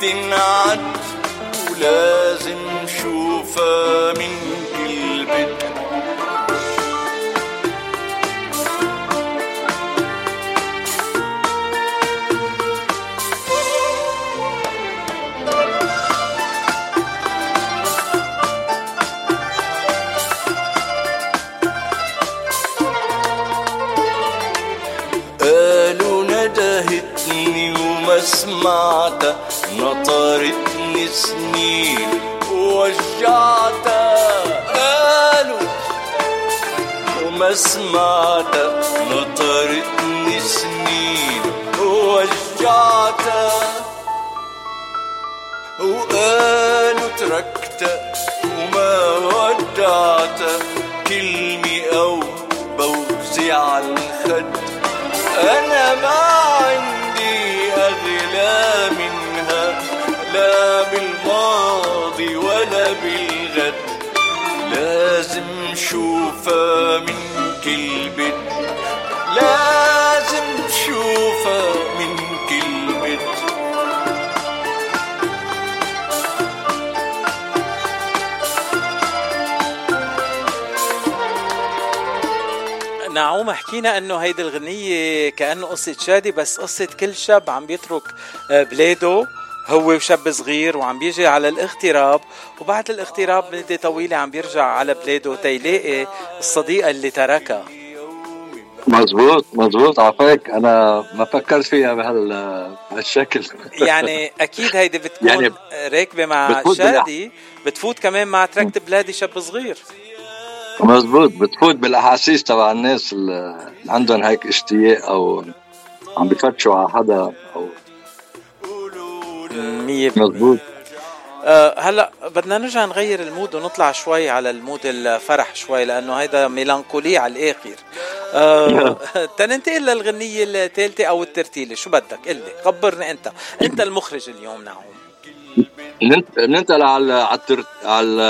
وما بتنعد ولازم شوفها ووجعتها قالوا وما سمعت نطرتني شوفها من كل بيت لازم شوفها من كل بيت نعوم حكينا إنه هيدي الغنية كأنه قصة شادي بس قصة كل شاب عم بيترك آه، بلاده. هو وشاب صغير وعم بيجي على الاغتراب وبعد الاغتراب مدة طويلة عم بيرجع على بلاده تيلاقي الصديقة اللي تركها مزبوط مزبوط عفاك. أنا ما فكرت فيها بهال بهالشكل. يعني أكيد هيدي بتكون يعني راكبة مع بتفوت بالأح- شادي بتفوت كمان مع تركت بلادي شاب صغير. مزبوط بتفوت بالأحاسيس تبع الناس اللي عندهم هيك اشتياق أو عم بفتشوا على حدا أو مية مزبوط آه هلا بدنا نرجع نغير ال mood ونطلع شوي على ال mood الفرح شوي لأنه هيدا melancholy على الآخر. آه تننتقل للغنية الثالثة أو الترتيلة شو بدك؟ قل لي خبرني أنت. أنت المخرج اليوم نعوم ننتقل على على التر... على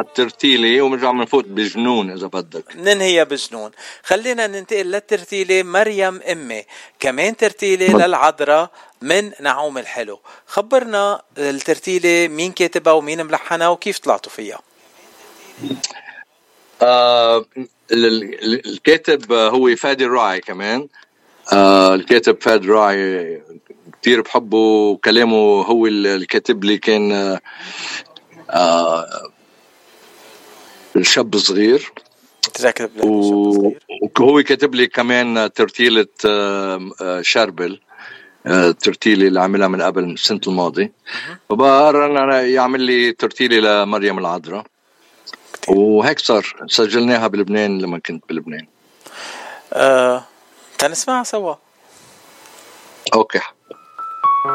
الترتيلي وبنرجع بنفوت بجنون إذا بدك. ننهي بجنون؟ خلينا ننتقل للترتيلة مريم أمي. كمان ترتيلة للعذراء من نعوم الحلو. خبرنا الترتيلة مين كاتبها ومين ملحنها وكيف طلعتوا فيها؟ آه ال- ال- الكاتب هو فادي الراعي كمان. آه الكاتب فادي الراعي كثير بحبه وكلامه هو اللي كاتب لي كان آه آه الشاب صغير وهو كاتب لي كمان ترتيلة آه، شربل الترتيلة اللي عملها من قبل السنة الماضي فبقرر أنا يعمل لي ترتيلة لمريم العذراء. وهيك صار سجلناها بلبنان لما كنت بلبنان. آه تنسمعها سوا. أوكي. اليوم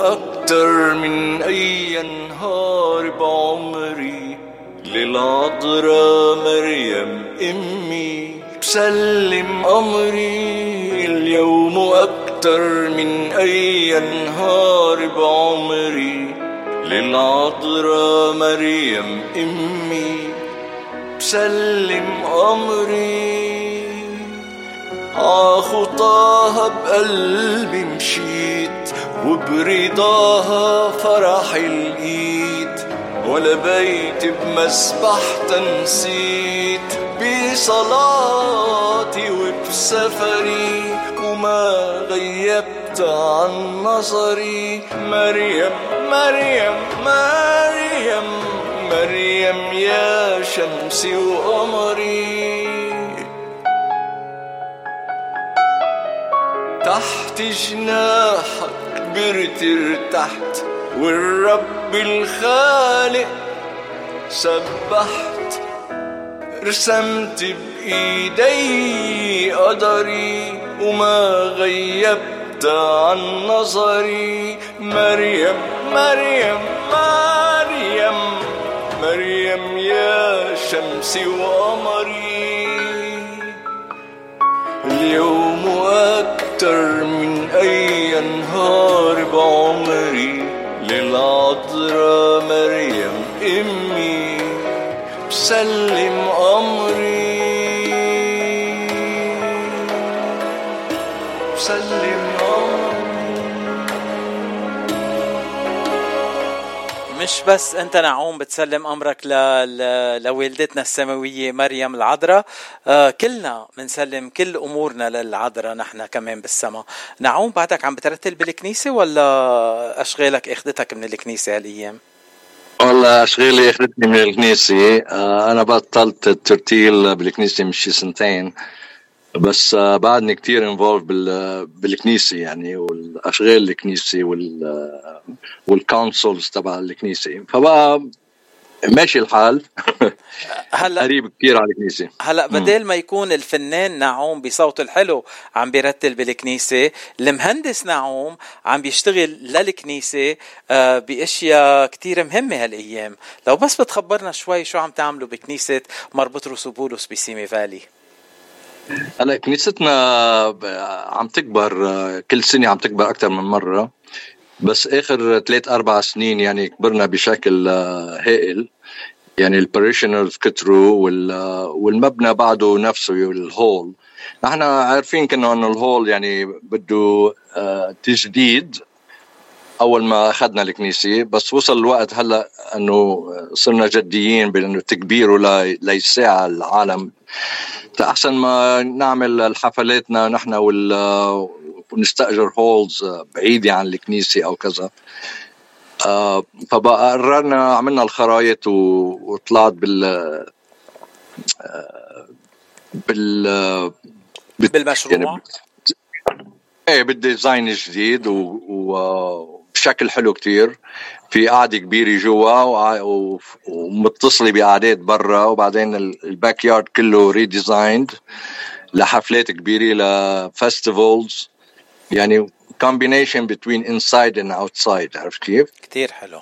أكتر من أي نهار بعمري للعذراء مريم أمي. بسلم أمري اليوم أكتر من أي نهار بعمري. للعذراء مريم أمي. بسلم أمري. عخطاها بقلبي مشيت وبرضاها فرح الإيد. ولا بيت بمسبح تنسيت بصلاتي وبسفري وما غيبت عن نظري. مريم مريم مريم مريم يا شمسي وقمري. تحت جناحك كبرت ارتحت والرب الخالق سبحت رسمت بإيدي قدري وما غيبت عن نظري. مريم مريم مريم مريم يا شمسي وقمري. اليوم أكتر من أي نهار بعمري. للعذراء مريم أمي بسلم أمري. مش بس أنت نعوم بتسلم أمرك ل... ل... لوالدتنا السماوية مريم العذراء. آه كلنا بنسلم كل أمورنا للعذراء نحن كمان بالسما نعوم بعدك عم بترتل بالكنيسة ولا أشغالك أخذتك من الكنيسة هالأيام؟ والله أشغالي أخذتني من الكنيسة. آه، أنا بطلت الترتيل بالكنيسة من شي سنتين. بس آه، بعدني كتير involved بالكنيسة يعني والأشغال الكنيسة وال وال councils تبع الكنيسة. فبقى ماشي الحال. هلأ قريب كثير على الكنيسة. هلأ بدل ما يكون الفنان نعوم بصوته الحلو عم بيرتل بالكنيسة المهندس نعوم عم بيشتغل للكنيسة آه، بأشياء كتير مهمة هالأيام. لو بس بتخبرنا شوي شو عم تعملوا بكنيسة مربطروس وبولس بسيمي فالي. هلا كنيستنا عم تكبر كل سنة عم تكبر أكثر من مرة بس آخر ثلاث أربع سنين يعني كبرنا بشكل هائل. يعني الباريشنرز كتروا والمبنى بعده نفسه الهول نحن عارفين كنا إنه الهول يعني بده آه، تجديد أول ما أخذنا الكنيسة بس وصل الوقت هلأ إنه صرنا جديين بإنه تكبيره ليساع العالم. احسن ما نعمل حفلاتنا نحن وال ونستأجر halls بعيده عن الكنيسة أو كذا. آه، فبقى قررنا عملنا الخرايط وطلعت بال آه، بال بالمشروع؟ يعني إيه بال design الجديد وبشكل حلو كتير في قاعدة كبيرة جوا ومتصلة بقعدات برا وبعدين ال backyard كله redesigned لحفلات كبيرة ل festivals يعني combination between inside and outside عرفت كيف؟ كتير حلو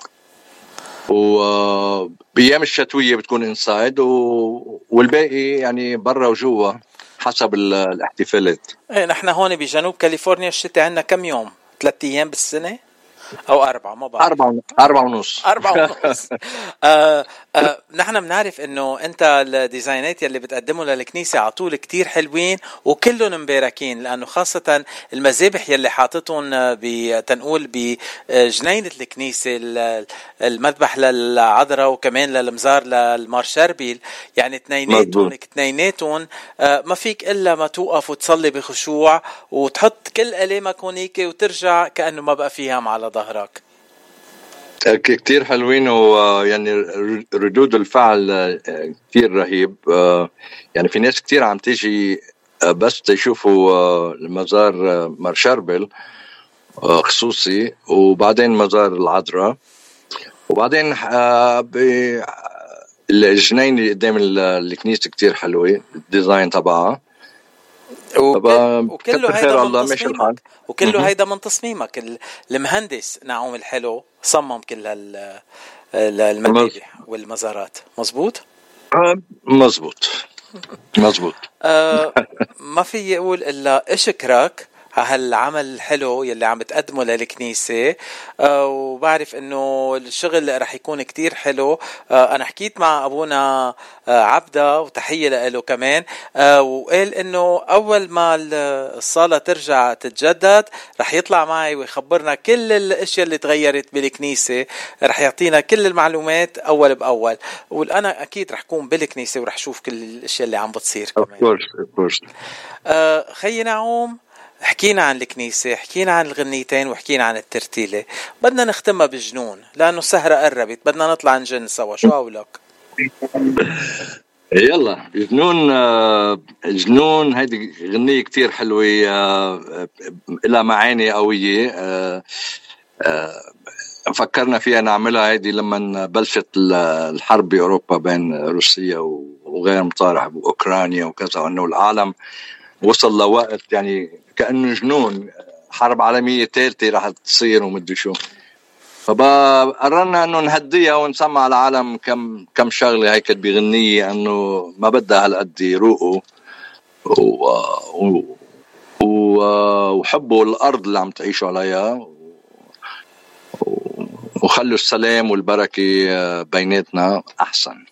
وبايام الشتوية بتكون inside و... والباقي يعني برا وجوا حسب الاحتفالات إيه نحن هون بجنوب كاليفورنيا الشتاء عندنا كم يوم؟ ثلاث أيام بالسنة؟ أو أربعة ما بعرف. أربعة أربعة ونص. أربعة ونص. آه آه نحن بنعرف إنه أنت الديزاينات يلي بتقدمه للكنيسة على طول كثير حلوين وكلهم مباركين لأنه خاصة المذابح يلي حاططهم تنقول بجنينة الكنيسة المذبح للعذراء وكمان للمزار للمارشربيل يعني اثنيناتهم اثنيناتهم آه ما فيك إلا ما توقف وتصلي بخشوع وتحط كل الامك هونيك وترجع كأنه ما بقى في شي على ظهرك. كتير حلوين ويعني ردود الفعل آه، كتير رهيب. آه، يعني في ناس كتير عم تيجي آه، بس تشوفوا المزار مارشربل خصوصي وبعدين مزار العذراء. وبعدين الجنينة اللي قدام الكنيسة كتير حلوة ال design تبعها. وكل وكله هيدا من تصميمك. وكله هيدا من تصميمك. ال- المهندس نعوم الحلو صمم كل هال ال- المكاتب والمزارات. مزبوط آه، مزبوط مزبوط آه ما في أقول إلا إشكرك. هالعمل الحلو يلي عم بتقدمه للكنيسة آه وبعرف إنه الشغل رح يكون كتير حلو. آه أنا حكيت مع أبونا آه عبدة وتحية له كمان. وقال إنه أول ما ال- الصالة ترجع تتجدد رح يطلع معي ويخبرنا كل الأشياء اللي تغيرت بالكنيسة. رح يعطينا كل المعلومات أول بأول. وأنا أكيد رح كون بالكنيسة ورح أشوف كل الأشياء اللي عم بتصير of course of course آه، خيي نعوم. حكينا عن الكنيسة حكينا عن الغنيتين وحكينا عن الترتيلة. بدنا نختمها بجنون لأنه السهرة قربت بدنا نطلع نجن سوا. شو قولك يلا جنون آه، جنون هيدي غنية كتير حلوة آه، لها معاني قوية آه، فكرنا فيها نعملها هيدي لما بلشت ال- الحرب بأوروبا بين روسيا وغير مصارح وأوكرانيا وكذا وأنه العالم وصل لوقت يعني كأنه جنون حرب عالمية ثالثة رح تصير ومدري شو. فقررنا إنه نهديها ونسمع العالم كم كم شغلة هيك بغنية إنه ما بدها هالقد يروقوا. و... و... و... وحبوا الأرض اللي عم تعيشوا عليها. وخلوا السلام والبركة بيناتنا أحسن.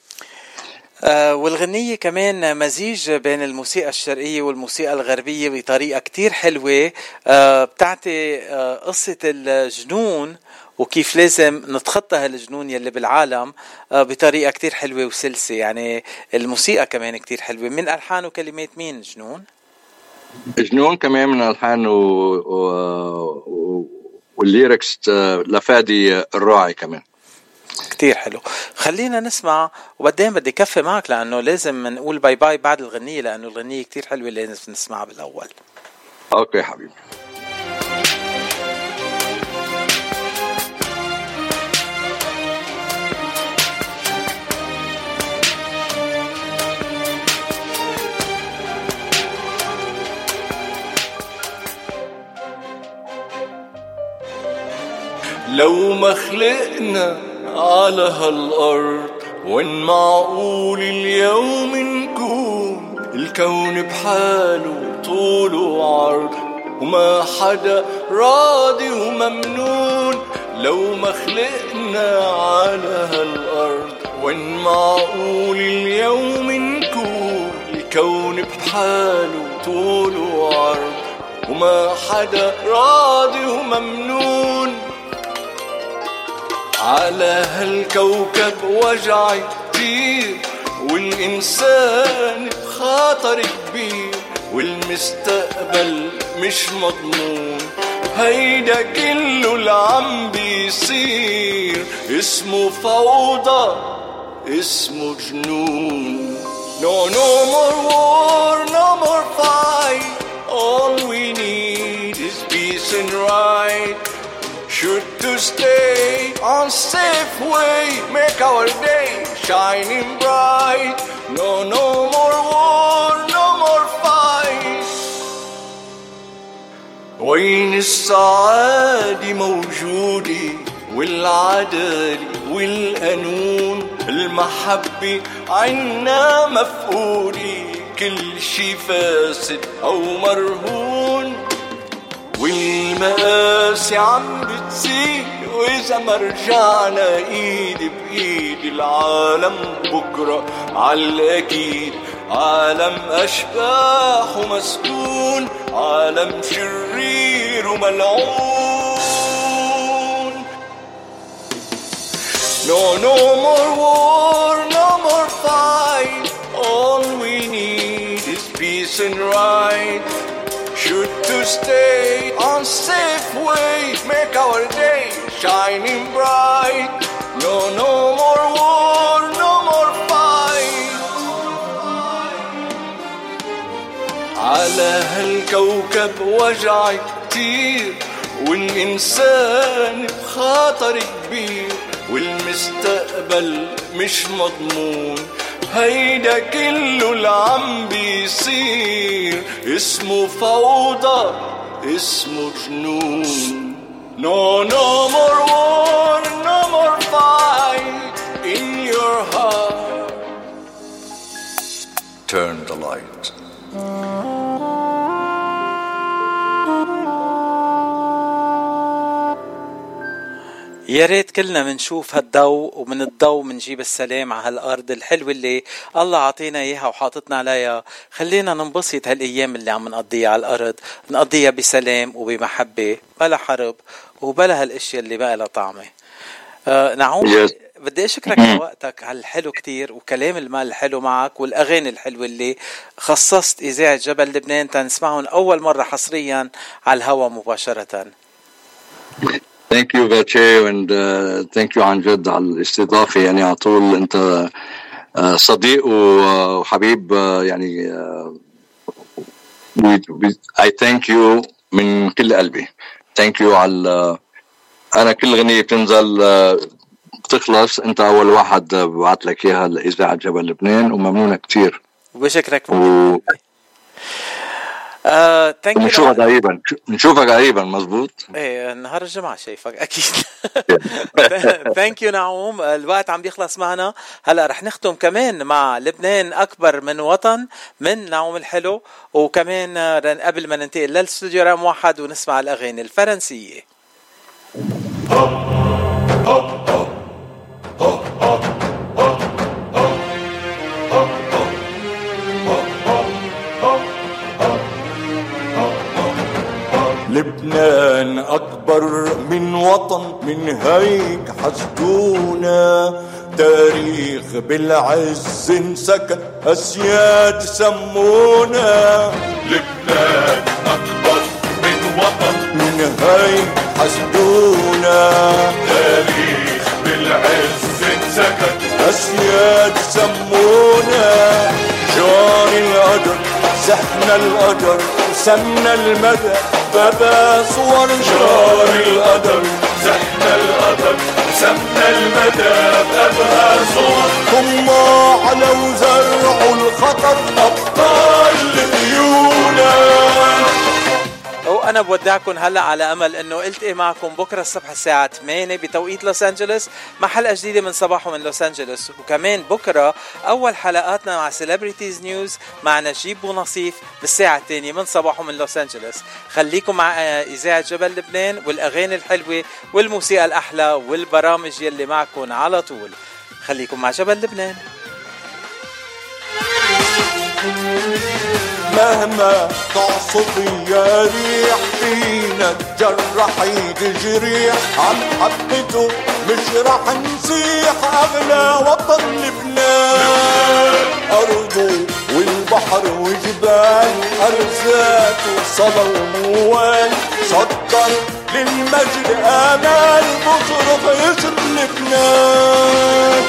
والغنية كمان مزيج بين الموسيقى الشرقية والموسيقى الغربية بطريقة كتير حلوة. آه، بتعطي آه، قصة الجنون وكيف لازم نتخطى هالجنون يلي بالعالم آه، بطريقة كتير حلوة وسلسة. يعني الموسيقى كمان كتير حلوة. من ألحان وكلمات مين جنون؟ جنون كمان من ألحان و... و... و... وال lyrics لفادي الراعي كمان. كتير حلو. خلينا نسمع وبعدين بدي كفي معك لأنه لازم نقول bye bye بعد الغنية لأنه الغنية كتير اللي لازم نسمعها بالأول. okay حبيبي. لو ما خلقنا على هالأرض وين معقول اليوم نكون الكون بحاله طول وعرض وما حدا راضي وممنون لو ما خلقنا على هالأرض وين معقول اليوم نكون الكون بحاله طول وعرض وما حدا راضي وممنون على هالكوكب وجع كتير والإنسان بخاطر كبير والمستقبل مش مضمون. هيدا كله اللي عم بيصير اسمه فوضى اسمه جنون. No, no more war, no more fight. All we need is peace and right. Should to stay on safe way, make our day shining bright. No, no more war, no more fight. وين السعادة موجودة والعدالة والقانون المحبة عنا مفقودة كل شي فاسد أو مرهون والمقاسي عم بتزيد وإذا ما رجعنا إيد بإيد العالم بكرة عالأكيد عالم أشباح ومسكون عالم شرير وملعون. No, no more war, no more fight. All we need is peace and right. Should to stay on safe way, make our day shining bright. No, no more war, no more fight. على هالكوكب وجع كتير والإنسان بخاطر كبير والمستقبل مش مضمون هيدا كله اللي عم بيصير اسمه فوضى اسمه جنون No, no more war, no more fight in your heart. Turn the light. يا ريت كلنا منشوف هالضوء ومن الضوء منجيب السلام على هالأرض الحلوة اللي الله عطينا إياها وحاطتنا عليها. خلينا ننبسط هالأيام اللي عم نقضيها على الأرض نقضيها بسلام وبمحبة بلا حرب وبلا هالأشياء اللي بقى لها طعمة. آه نعوم. بدي أشكرك على وقتك على الحلو كتير وكلام المال الحلو معك والأغاني الحلوة اللي خصصت إذاعة جبل لبنان تنسمعهم أول مرة حصريا على الهوا مباشرة. thank you باتشي and uh, thank you عن جد على الاستضافة. يعني على طول أنت uh, صديق و- وحبيب uh, يعني I thank you من كل قلبي. thank you على أنا كل غنية بتنزل بتخلص. أنت أول واحد ببعت لك إياها لإذاعة جبل لبنان وممنونة كثير وبشكرك. و... آه thank you ونشوفك قريبا. نشوفك قريبا مزبوط إيه نهار الجمعة شايفك أكيد. thank you نعوم. الوقت عم بيخلص معنا. هلأ رح نختم كمان مع لبنان أكبر من وطن من نعوم الحلو وكمان قبل ما ننتقل للاستوديو رقم واحد ونسمع الأغاني الفرنسية. لبنان أكبر من وطن من هيك حسدونا. تاريخ بالعز انسكن أسياد سمونا. لبنان أكبر من وطن من هيك حسدونا. تاريخ بالعز انسكن أسياد سمونا. جار القدر زحنا القدر سمنا المدى. بدا صور جار القدر زحنا القدر سمنا المدى بدا صور. ثم علوا زرعوا الخطر أبطال اليونان وأنا بودعكم هلأ على أمل إنه إلتقي معكم بكرة الصبح الساعة 8 بتوقيت لوس أنجلوس مع حلقه جديدة من صباحو من لوس أنجلوس. وكمان بكرة أول حلقاتنا مع celebrities news مع نجيب بونصيف بالساعة الثانية من صباحو من لوس أنجلوس. خليكم مع آه، إذاعة جبل لبنان والأغاني الحلوة والموسيقى الأحلى والبرامج يلي معكم على طول. خليكم مع جبل لبنان. مهما تعصف يا ريح فينا تجرحي تجريح. عن حبته مش رح نزيح اغلى وطن لبنان ارضه والبحر وجبال أرزاق وصدى وموال. صدر للمجد آمال بصرخ اسم لبنان